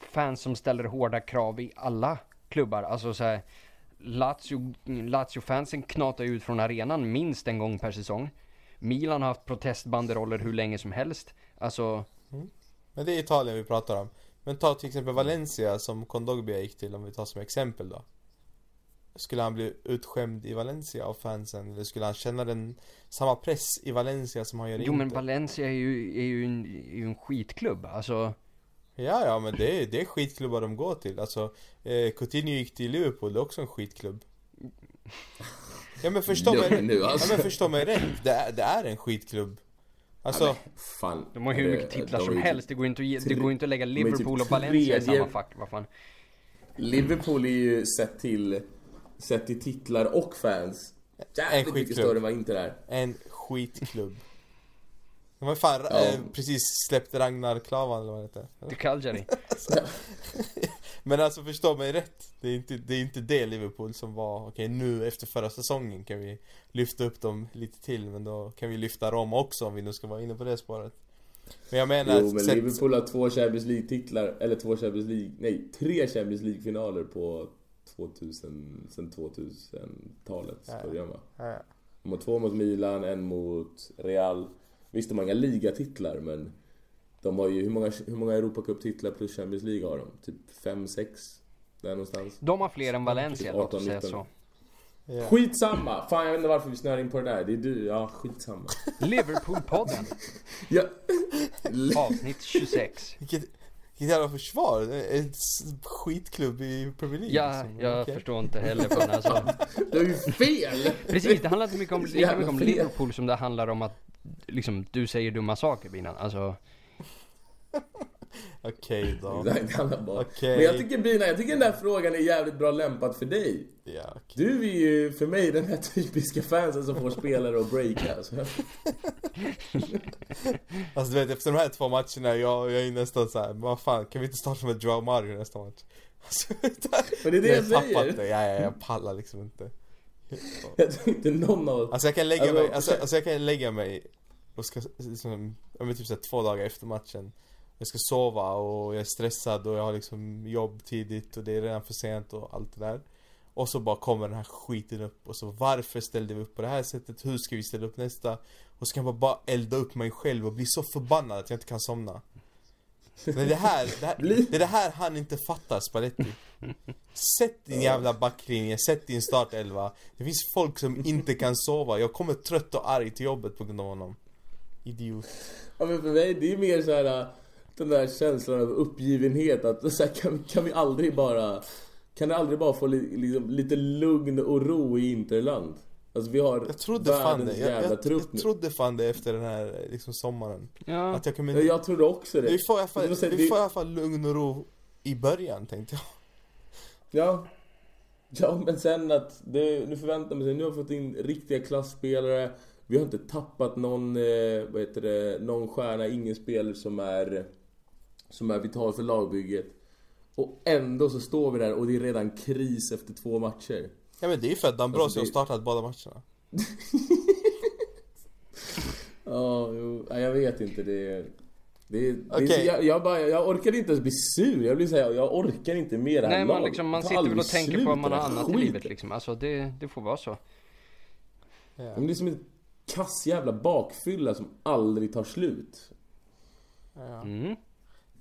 fans som ställer hårda krav i alla klubbar. Alltså så här, Lazio, Lazio-fansen knatar ut från arenan minst en gång per säsong. Milan har haft protestbanderoller hur länge som helst. Alltså, Men det är Italien vi pratar om. Men ta till exempel Valencia som Kondogbia gick till om vi tar som exempel då. Skulle han bli utskämd i Valencia av fansen? Eller skulle han känna den samma press i Valencia som han gör i jo men? Valencia är ju, är ju, en, är ju en skitklubb. Alltså, Ja, ja men det är, det är skitklubbar de går till. Alltså, eh, Coutinho gick till Liverpool, det är också en skitklubb. Ja men förstå <laughs> mig nu, alltså. Ja men förstå mig rätt. Det är, det är en skitklubb. Alltså, Ja, fan. de har hur mycket titlar som ju helst. Det går inte det tre- går inte att lägga är typ Liverpool och Valencia i samma fack. Vad fan. Liverpool är ju sett till, sett till titlar och fans. Jävligt mycket skitklubb. större än vad Inter är. en skitklubb. De har fan Ja. eh, precis släppt Ragnar Klavan eller vad det heter. Det Cagliari. <laughs> Men alltså förstå mig rätt. Det är inte det, är inte det Liverpool som var, okej nu efter förra säsongen kan vi lyfta upp dem lite till men då kan vi lyfta Roma också om vi nu ska vara inne på det spåret. Men jag menar, Jo, men sett- Liverpool har två Champions League-titlar, eller två Champions League, nej, tre Champions League-finaler på 2000, sen 2000-talets Ja. början va? Ja, De har två mot Milan, en mot Real. Visst, de har inga ligatitlar, men de har ju, hur många, hur många Europacup-titlar plus Champions League har de? Typ 5-6? Där någonstans. De har fler än Valencia, Typ låt oss säga 18, så. ja. Skitsamma! Fan jag vet inte varför vi snör in på det där. Det är du, ja skitsamma. Liverpool-podden, Ja. avsnitt 26. Vilket, vilket jävla försvar. En skitklubb i Premier League. Ja, liksom. jag Okej. förstår inte heller fan alltså. Du har ju fel! Precis, det handlar inte mycket om, mycket om fel. Liverpool som det handlar om att liksom, du säger dumma saker Binan. Alltså, <laughs> Okej då. Okej. Men jag tycker Bina, jag tycker den där frågan är jävligt bra lämpad för dig. Ja, okej. Du är ju för mig den här typiska fansen som får spelare att breaka. Alltså. <laughs> Alltså du vet efter de här två matcherna, jag, jag är nästan såhär, vad fan kan vi inte starta med Joao Mario nästa match? Alltså, <laughs> Men det är det jag tappat säger. det, ja, ja, jag pallar liksom inte. Jag tror inte någon av. Alltså jag kan lägga Alltså, mig, alltså, alltså jag kan lägga mig och ska, liksom, ja men typ såhär två dagar efter matchen Jag ska sova och jag är stressad och jag har liksom jobb tidigt och det är redan för sent och allt det där. Och så bara kommer den här skiten upp och så varför ställde vi upp på det här sättet? Hur ska vi ställa upp nästa? Och så kan jag bara elda upp mig själv och bli så förbannad att jag inte kan somna. Men det här, det här, det är det här han inte fattar Spalletti. Sätt din jävla backlinje, sätt din startelva. Det finns folk som inte kan sova, jag kommer trött och arg till jobbet på grund av honom. Idiot. Ja men för mig, det är mer så här äh, den där känslan av uppgivenhet att så här, kan, kan vi aldrig bara Kan det aldrig bara få li, liksom, lite lugn och ro i Interland? Alltså vi har Jag trodde fan världens det, jag, jävla jag, trupp jag nu. trodde fan det efter den här liksom sommaren ja. Att jag Ja, Jag trodde också det. Vi får i alla fall, Det här, vi det- får i alla fall lugn och ro i början tänkte jag Ja. Ja men sen att det, nu förväntar man sig, nu har vi fått in riktiga klassspelare. Vi har inte tappat någon, eh, vad heter det, någon stjärna, ingen spelare som är som är vital för lagbygget. Och ändå så står vi där och det är redan kris efter två matcher. Ja men det är ju för att Dambrosio Alltså, har det- startat båda matcherna <laughs> Ja, jo, jag vet inte. Det är... Det det jag, jag, bara, jag orkar inte ens bli sur. Jag blir säga, jag orkar inte med det här Nej man, liksom, man sitter väl aldrig och tänker på att man har annat i skiten. livet liksom. Alltså det, det får vara så. Men det är som en kass jävla bakfylla som aldrig tar slut. Mm.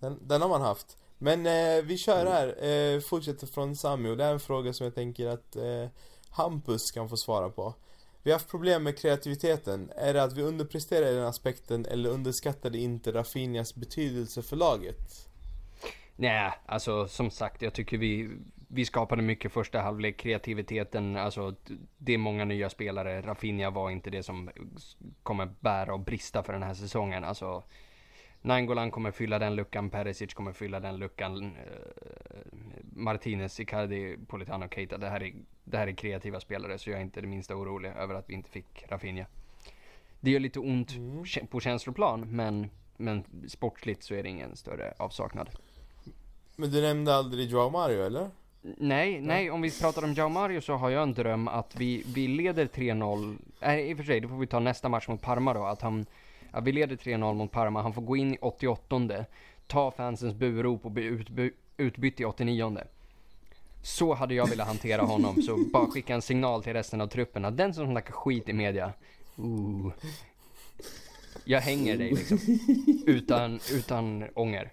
Den, den har man haft Men eh, vi kör här, eh, fortsätter från Sami och det är en fråga som jag tänker att eh, Hampus kan få svara på Vi har haft problem med kreativiteten Är det att vi underpresterar i den aspekten eller underskattade inte Rafinhas betydelse för laget? Nej, alltså som sagt, jag tycker vi, vi skapade mycket första halvlek. Kreativiteten, alltså det är många nya spelare. Rafinha var inte det som kommer bära och brista för den här säsongen. Alltså, Nainggolan kommer fylla den luckan, Perisic kommer fylla den luckan. Eh, Martinez, Icardi, Politano, Keita. Det här, är, det här är kreativa spelare så jag är inte det minsta orolig över att vi inte fick Rafinha. Det gör lite ont kä- på känsloplan men, men sportsligt så är det ingen större avsaknad. Men du nämnde aldrig Joao Mario eller? Nej, nej, om vi pratar om Jao Mario så har jag en dröm att vi, vi leder 3-0. Nej, i och för sig, det får vi ta nästa match mot Parma då. Att han, ja, vi leder 3-0 mot Parma, han får gå in i 88 ta fansens burop och bli utby, utbytt i 89 Så hade jag velat hantera honom, så bara skicka en signal till resten av truppen att den som snackar skit i media, ooh, jag hänger dig liksom. Utan, utan ånger.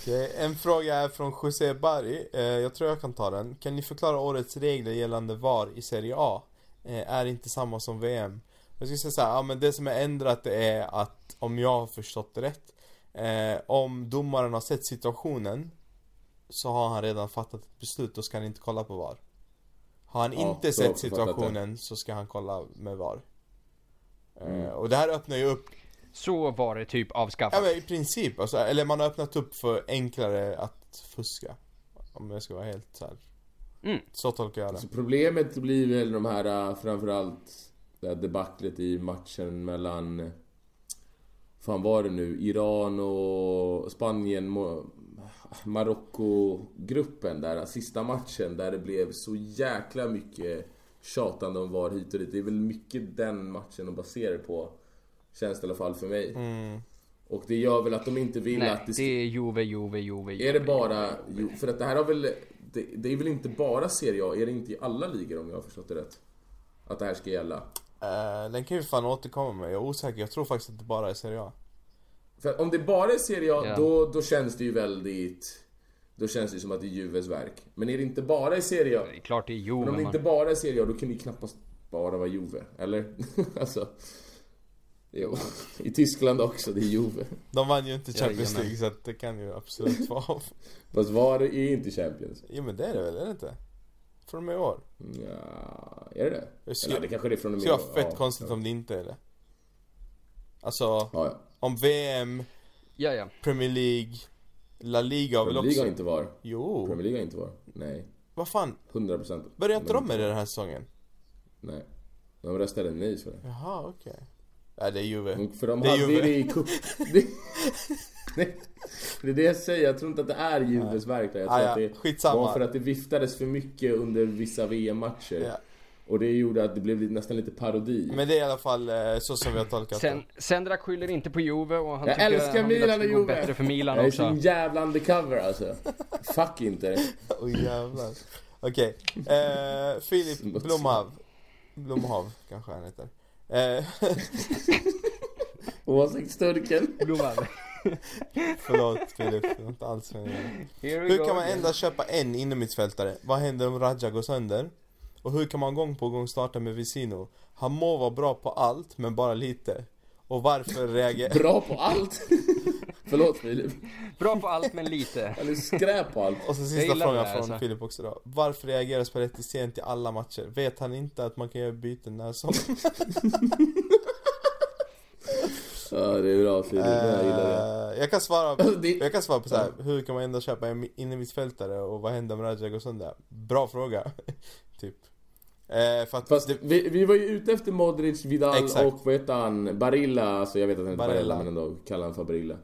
Okej, en fråga är från José Barry. Eh, jag tror jag kan ta den. Kan ni förklara årets regler gällande VAR i Serie A? Eh, är inte samma som VM. Jag skulle säga så här, ja men det som är ändrat det är att, om jag har förstått det rätt, eh, om domaren har sett situationen så har han redan fattat ett beslut, då ska han inte kolla på VAR. Har han Ja, inte sett situationen så ska han kolla med VAR. Eh, Mm. och det här öppnar ju upp Så var det typ Ja avskaffat. men i princip, alltså, eller man har öppnat upp för enklare att fuska. Om jag ska vara helt så här. Mm. Så tolkar jag det. Så problemet blir väl de här äh, framförallt det här debaclet i matchen mellan fan var det nu? Iran och Spanien Marocko-gruppen där, sista matchen där det blev så jäkla mycket tjatande om VAR hit och dit. Det är väl mycket den matchen att basera det på. Känns det i alla fall för mig. Mm. Och det gör väl att de inte vill Nej, att det det är Juve, Juve, Juve, Juve. Är det bara... För att det här har väl... Det, det är väl inte bara Serie A? Är det inte i alla ligor om jag har förstått det rätt? Att det här ska gälla? Eh, den kan vi fan återkomma med, jag är osäker. Jag tror faktiskt att det bara är Serie A. För om det bara är Serie A, Ja. då, då känns det ju väldigt... Då känns det som att det är Juves verk. Men är det inte bara i Serie A? Det är klart det är Men Juve, om det man. inte bara är Serie A, då kan det ju knappast bara vara Juve. Eller? <laughs> alltså... Jo. I Tyskland också, det är Juve. De vann ju inte Champions. League så att det kan ju absolut vara Fast VAR är inte Champions. Jo men det är det väl, är det inte? Från och med i år. Ja, är det det? Skulle- Eller det kanske det är från och Det med... skulle vara fett ja, konstigt ja. om det inte är det. Alltså, Ja, ja. om VM, Ja, ja. Premier League, La Liga har väl Premier League också... har inte VAR. Jo, Premier League har inte VAR. Nej. vad fan? 100%. Börjar inte de med det den här säsongen? Nej. De röstade nej för det. Jaha, okej. Ja, det är Juve. För de Det är hade ju Juve. det i cup... <laughs> det... Nej, det är det jag säger, jag tror inte att det är Juves verk där. Jag tror Ah, ja. att det Skitsamma. var för att det viftades för mycket under vissa VM-matcher. Ja. Och det gjorde att det blev nästan lite parodi. Men det är i alla fall eh, så som vi har tolkat Sen, det. Sendrak skyller inte på Juve och han Jag tycker älskar han Milan det och Juve. bättre för Milan jag är också. så jävla undercover alltså. Fuck inte. <laughs> Oj jävlar. Okej. Eh, Filip. Blomhav. Blomhav kanske han heter. Eh, <laughs> Åsiktssturken. <laughs> förlåt Filip, det var inte alls meningen. Hur kan man endast köpa en innermittfältare? Vad händer om Raja går sönder? Och hur kan man gång på gång starta med Vicino? Han må vara bra på allt, men bara lite. Och varför reagerar... Bra på allt. <laughs> Förlåt Filip. Bra på allt men lite. Eller skräp på allt. Och så sista frågan från alltså. Filip också då. Varför reagerar Spalletti sent i alla matcher? Vet han inte att man kan göra byten när som? <laughs> Ja det är bra Filip, jag gillar det. Eh, jag kan svara <laughs> Jag kan svara på så här. hur kan man ändå köpa en innermittfältare och vad händer om Raja går sönder? Bra fråga. <laughs> typ. Eh, för att Fast det, vi, vi var ju ute efter Modric, Vidal Exakt. och vad heter han? Barilla, alltså jag vet att han heter Barilla, Barella. men ändå kallar han för Barilla.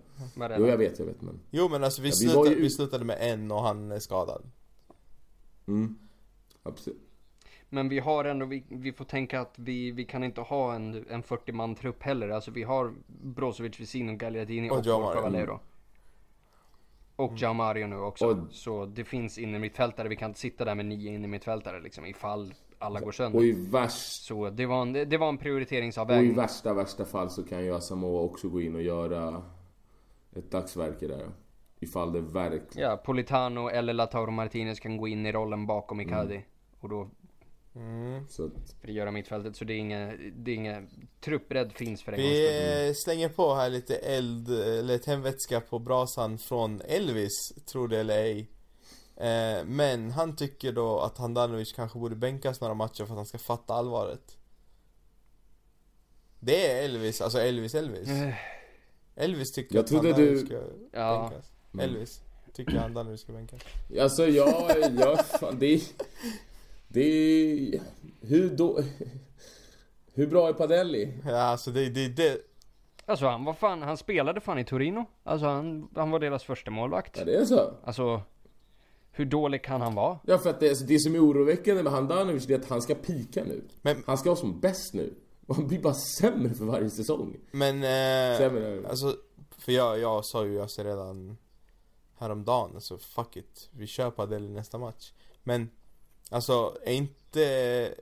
Jo jag vet, jag vet men... jo men alltså vi, Ja, vi slutade, ju vi ut- slutade med en och han är skadad. Mm. Absolut. Men vi har ändå, vi, vi får tänka att vi, vi kan inte ha en, en 40 man trupp heller. Alltså vi har Brozovic, Vicino, Gagliardini Och och. Valero. Och Jao Mario nu också. Och- Så det finns innermittfältare, vi kan inte sitta där med nio innermittfältare liksom ifall alla går sönder. Och i, värst, Så det var en, det, var en och i prioriteringsavvägning. värsta, värsta fall så kan ju Asamoah också gå in och göra ett dagsverke där. Ifall det verkligen... Ja, Politano eller Lautaro Martinez kan gå in i rollen bakom Icardi. Mm. Och då Så att, frigöra mittfältet. Så det är inga, det är inga, truppbredd finns för en gångs. Vi eh, slänger på här lite eld, eller tändvätska på brasan från Elvis, tror det eller ej. Eh, men han tycker då att Handanovic kanske borde bänkas några matcher för att han ska fatta allvaret. Det är Elvis, alltså Elvis Elvis. Elvis tycker Jag att trodde du- ska Ja. bänkas. Elvis tycker Handanovic ska bänkas. Alltså jag, jag fan det är, det är, hur då, hur bra är Padelli? Ja, alltså det, det, det Alltså han var fan, han spelade fan i Torino. Alltså han, han var deras första målvakt. Ja det är så. Alltså, hur dålig kan han vara? Ja för att det, det som är oroväckande med Handanovic det är att han ska pika nu. Men- Han ska vara som bäst nu. Han blir bara sämre för varje säsong. Men, eh, Sämre. alltså, för jag, jag sa ju alltså redan häromdagen, alltså fuck it, vi kör padel i nästa match. Men, alltså, är inte,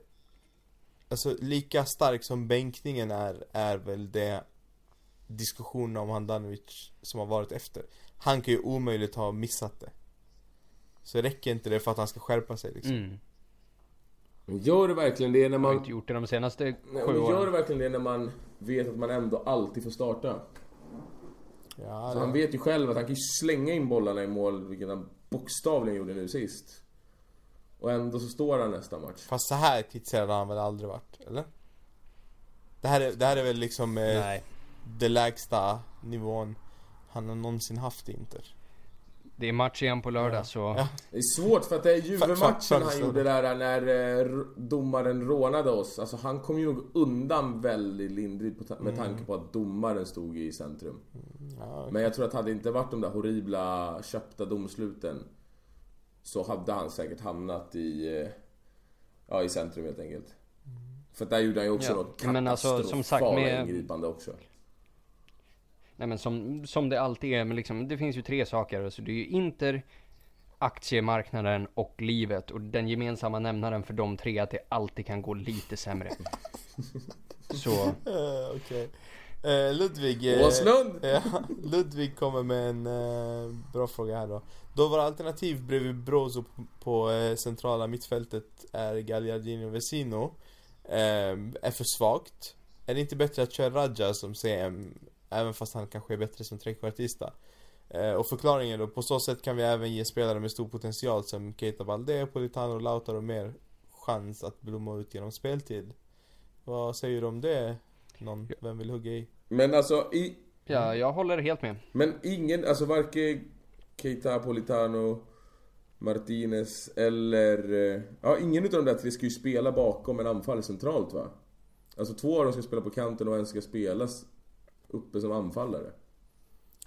alltså lika stark som bänkningen är, är väl det diskussionen om Handanovic som har varit efter. Han kan ju omöjligt ha missat det. Så räcker inte det för att han ska skärpa sig liksom. Mm. Men gör det verkligen det när Han har man... inte gjort det de senaste Nej, sju men gör det åren. verkligen det när man vet att man ändå alltid får starta? Ja, Så han det, vet ju själv att han kan ju slänga in bollarna i mål, vilket han bokstavligen gjorde nu sist. Och ändå så står han nästa match. fast så här kritiserad har han väl aldrig varit, eller? Det här är, det här är väl liksom eh, Nej. den lägsta nivån han har någonsin haft i Inter. Det är match igen på lördag Ja. så... Ja. Det är svårt för att det är Juve-matchen han gjorde där när eh, r- domaren rånade oss. Alltså han kom ju nog undan väldigt lindrigt med tanke på att domaren stod i centrum. Ja, Men jag tror att hade det inte varit de där horribla köpta domsluten så hade han säkert hamnat i, eh, ja, i centrum helt enkelt. För att där gjorde han ju också Ja, något alltså, sagt, katastrofala med- ingripande också. Nej men som, som det alltid är, men liksom, det finns ju tre saker. Alltså det är ju Inter, aktiemarknaden och livet. Och den gemensamma nämnaren för de tre är att det alltid kan gå lite sämre. <laughs> Så, Eh, Okej. Eh, Ludvig... eh, Åslund! <laughs> Ja, Ludvig kommer med en bra fråga här då. Då våra alternativ bredvid Brozo på, på centrala mittfältet är Gagliardini och Vesino är för svagt. Är det inte bättre att köra Raja som CM även fast han kanske är bättre som trekvartista? Eh, och förklaringen då, på så sätt kan vi även ge spelare med stor potential som Keita Balde, Politano och Lautaro mer chans att blomma ut genom speltid. Vad säger du om det? Någon? Vem vill hugga i? Men alltså, i, ja, jag håller helt med. men ingen, alltså varken Keita Politano, Martinez eller... eh, Ja, ingen utav de där tre ska ju spela bakom en anfallare centralt va? Alltså två av dem ska spela på kanten och en ska spelas uppe som anfallare.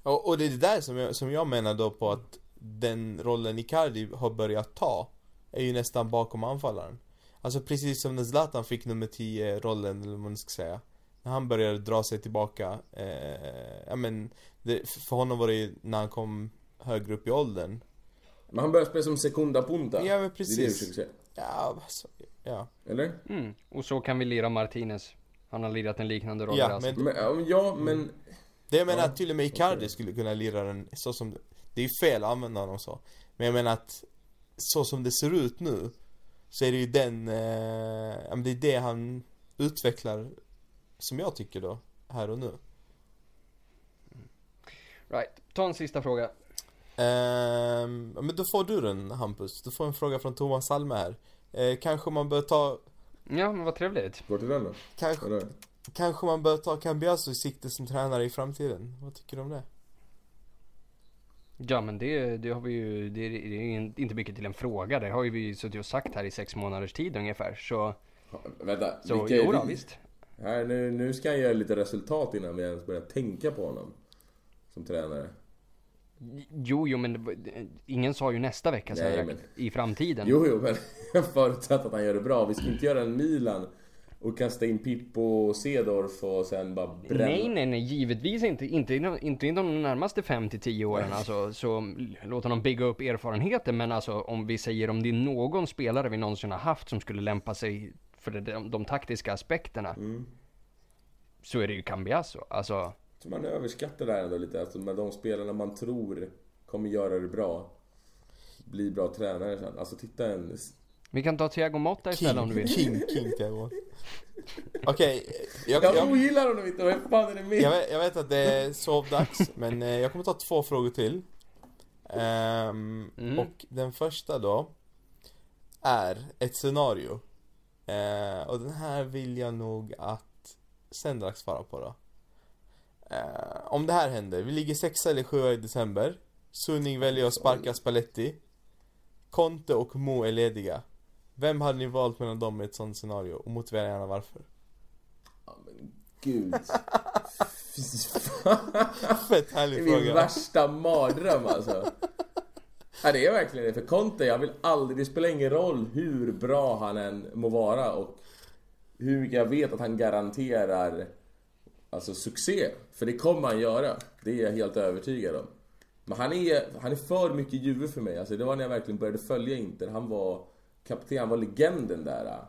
Och, och det är det där som jag, som jag menar då på att den rollen Icardi har börjat ta är ju nästan bakom anfallaren. Alltså precis som när Zlatan fick nummer 10 rollen eller vad man ska säga. När han började dra sig tillbaka. Eh, ja men, det, för honom var det ju när han kom högre upp i åldern. Men han börjar spela som sekunda punta. Ja men Det är det du precis. säga. Ja, alltså, ja. Eller? Mm. Och så kan vi lira Martinez. Han har lirat en liknande roll Ja, där, alltså. men- Men, ja, men... Det jag menar Ja, att till och med Icardi okej. skulle kunna lira den så som Det är ju fel att använda honom så Men jag menar att Så som det ser ut nu Så är det ju den eh, Det är det han utvecklar Som jag tycker då Här och nu Right. Ta en sista fråga. Ja, Men då får du den Hampus Du får en fråga från Thomas Salme här eh, Kanske man bör ta Ja, men vad trevligt. Går till den då? Kanske, Eller? kanske man bör ta Cambiaso i sikte som tränare i framtiden Vad tycker du om det? Ja men det, det har vi ju, det, är inte mycket till en fråga. Det har ju vi suttit och sagt här i sex månaders tid ungefär. Så, Ja, Vänta, så vilka är jo då, vi? visst. Här, nu, nu ska han göra lite resultat innan vi ens börjar tänka på honom. Som tränare. Jo, jo men ingen sa ju nästa vecka Nej, men- i framtiden. Jo, jo, men <laughs> förutsatt att han gör det bra. Vi ska inte göra en Milan och kasta in Pippo och Cedorf och sen bara bränna. Nej, nej, nej, givetvis inte. Inte, inom- inte inom de närmaste 5 till 10 åren. Alltså, så låt honom bygga upp erfarenheter. Men alltså om vi säger om det är någon spelare vi någonsin har haft som skulle lämpa sig för de, de, de taktiska aspekterna. Mm. Så är det ju Cambiasso. Alltså, Så man överskattar det här ändå lite. Alltså med de spelarna man tror kommer göra det bra. Bli bra tränare sen. Alltså titta en... vi kan ta Thiago Motta istället om du vill. King, King Thiago Okej, jag, Jag jag, ogillar honom inte, vad fan är det med? Jag vet, jag vet att det är sovdags, men eh, jag kommer ta två frågor till. Ehm, Mm. Och den första då är ett scenario. Eh, och den här vill jag nog att Sendrak svarar på då. Eh, om det här händer, vi ligger sexa eller sjua i december. Sunning väljer att sparka Spalletti. Conte och Mo är lediga. Vem hade ni valt mellan dem i ett sånt scenario? Och motivera gärna varför. Ja, men gud. <laughs> Fy fan. Fett Det härlig är min fråga. värsta mardröm alltså. Ja, det är verkligen det. För Conte, jag vill aldrig, det spelar ingen roll hur bra han än må vara och hur jag vet att han garanterar alltså succé. För det kommer han göra. Det är jag helt övertygad om. Men han är, han är för mycket Juve för mig. Alltså det var när jag verkligen började följa Inter. Han var kapten, han var legenden där.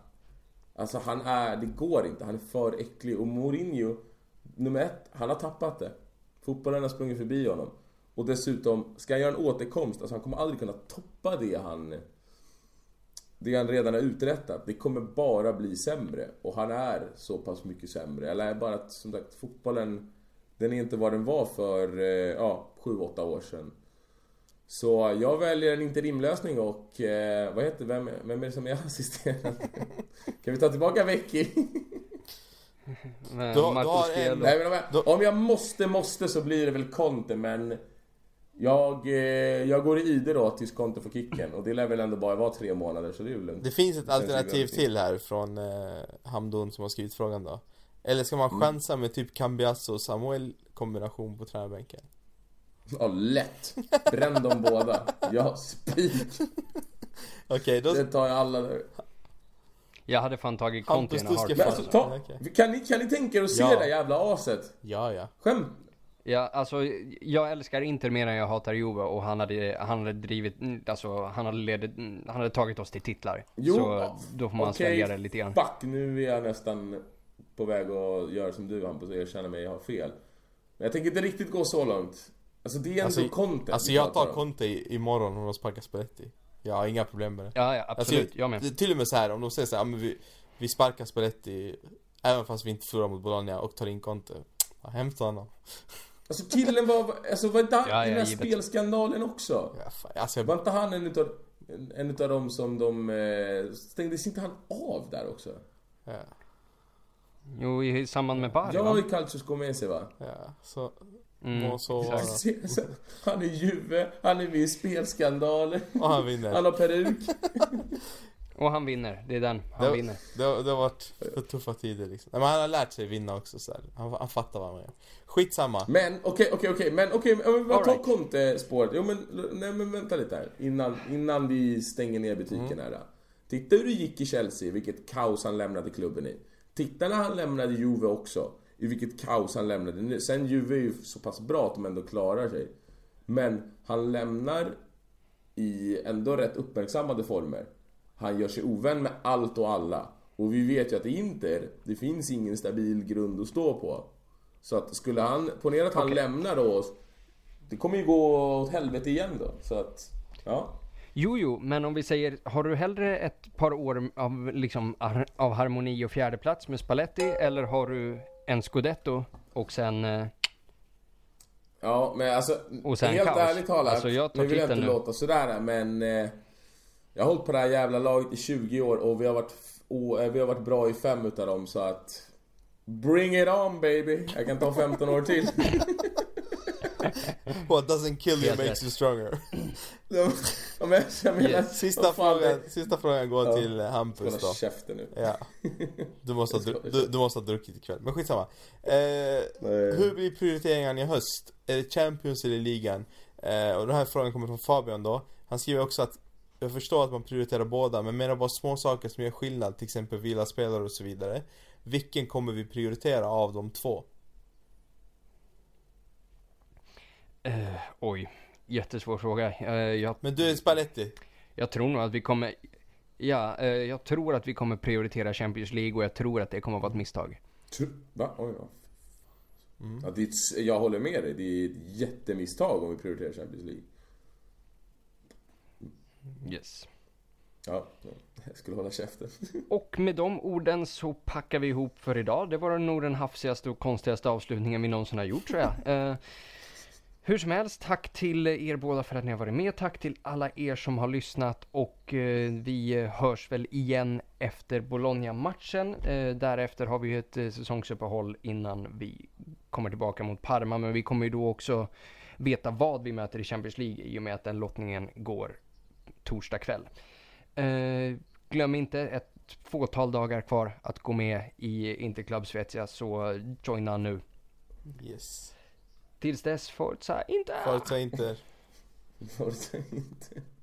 Alltså han är, det går inte. Han är för äcklig. Och Mourinho, nummer ett, han har tappat det. Fotbollen har sprungit förbi honom. Och dessutom, ska han göra en återkomst, alltså han kommer aldrig kunna toppa det han... Det han redan har uträttat. Det kommer bara bli sämre. Och han är så pass mycket sämre. Eller bara att, som sagt, fotbollen... Den är inte vad den var för, eh, ja, 7-8 år sedan. Så jag väljer en interimlösning och, eh, vad heter, vem, vem är det som är <laughs> assisterande? kan vi ta tillbaka Vecchi? Men Du du har en- Nej men om jag måste, måste så blir det väl Conte men jag, eh, jag går i ide då tills Conte får kicken och det lär väl ändå bara vara tre månader så det är ju lugnt. Det finns ett alternativ 2010. till här från eh, Hamdun som har skrivit frågan då. Eller ska man Mm. chansa med typ Cambiasso och Samuel kombination på tränarbänken? Ja, lätt! Bränn dem båda. Ja, spik! <laughs> Okej, då... Det tar jag alla där. Jag hade fan tagit Conte i en Hampus, du ska Men heartbeat. alltså, ta, kan, ni, kan ni tänka er att se Ja. det jävla aset? Ja, ja. Skämt? Ja, alltså jag älskar Inter mer än jag hatar Juve och han hade, han hade drivit, mm, alltså han hade ledit, mm, han hade tagit oss till titlar. Jo, så då får man okej, svälja det lite grann. Fuck, nu är jag nästan på väg att göra som du Hampus och erkänna mig jag har fel. Men jag tänker inte riktigt gå så långt. Alltså det är ändå Alltså, content Alltså jag tar. Conte i- imorgon om de sparkar Spalletti. Jag har inga problem med det. Ja, ja absolut, Alltså, jag med. Till och med så här om de säger så här, men vi, vi sparkar Spalletti Även fast vi inte förlorar mot Bologna och tar in Conte. Ja, hämta honom. Alltså killen var, alltså var inte han Ja, i den ja, här givet. spelskandalen också? Ja, fan, alltså, Var jag, inte han en utav, en, en utav dem som de, eh, stängdes inte han av där också? ja, Jo, i samband med Bari Ja, va? i Calcius Gomesi va? ja, så Mm, må så vara. <laughs> Han är Juve, han är med i spelskandalen, Och han vinner. han har peruk. <laughs> Och han vinner, det är den, han Det- vinner. Det, har- det har varit för tuffa tider liksom. Men han har lärt sig vinna också så här. Han, han fattar vad han gör. Skitsamma. Men okej, okej, okej, men okej, okay, men vad tar All right. Conte-spåret? Jo men, nej men vänta lite här. Innan, innan vi stänger ner butiken Mm. här. Då. Titta hur det gick i Chelsea, vilket kaos han lämnade klubben i. Titta när han lämnade Juve också, i vilket kaos han lämnade nu. Sen Juve är ju så pass bra att de ändå klarar sig. Men han lämnar i ändå rätt uppmärksammade former. Han gör sig ovän med allt och alla. Och vi vet ju att i Inter, det finns ingen stabil grund att stå på. Så att skulle han, ponera att han lämnar då, det kommer ju gå åt helvete igen då. Så att, ja. Jo, jo, men om vi säger, har du hellre ett par år av, liksom, av harmoni och fjärdeplats med Spalletti, eller har du en scudetto och sen... Eh, Ja, men alltså, Och sen helt kaos. ärligt talat, Alltså, jag nu vill jag inte nu. låta sådär men eh, Jag har hållit på det här jävla laget i 20 år och vi har varit, och, eh, vi har varit bra i fem utav dem så att Bring it on baby! Jag kan ta 15 år till. <laughs> What doesn't kill you makes you stronger. Jag menar, Yes. Sista frågan, sista frågan går Ja. till eh, Hampus då. käften nu. Ja. Du måste, ha, du, du måste ha druckit ikväll. Men skitsamma. Eh, hur blir prioriteringarna i höst? Är det Champions eller ligan? Eh, och den här frågan kommer från Fabian då. Han skriver också att jag förstår att man prioriterar båda, men menar bara små saker som gör skillnad, till exempel vila spelare och så vidare. Vilken kommer vi prioritera av de två? eh, oj, jättesvår fråga. Eh, jag, Men du är Spalletti. jag tror nog att vi kommer... Ja, eh, jag tror att vi kommer prioritera Champions League och jag tror att det kommer att vara ett misstag. Va? Oj då. Mm. Ja, det är ett, jag håller med dig. Det är ett jättemisstag om vi prioriterar Champions League. Yes. Ja, jag skulle hålla käften. <laughs> Och med de orden så packar vi ihop för idag. Det var nog den hafsigaste och konstigaste avslutningen vi någonsin har gjort tror jag. <laughs> Eh, Hur som helst, tack till er båda för att ni har varit med. Tack till alla er som har lyssnat och eh, vi hörs väl igen efter Bologna-matchen. Eh, därefter har vi ett eh, säsongsuppehåll innan vi kommer tillbaka mot Parma, men vi kommer ju då också veta vad vi möter i Champions League i och med att den lottningen går torsdag kväll. Eh, glöm inte ett fåtal dagar kvar att gå med i Interclub Svezia, så joina nu. Yes. Tills dess, Forza Inter! Forza Inter. Forza inte. <laughs> <laughs>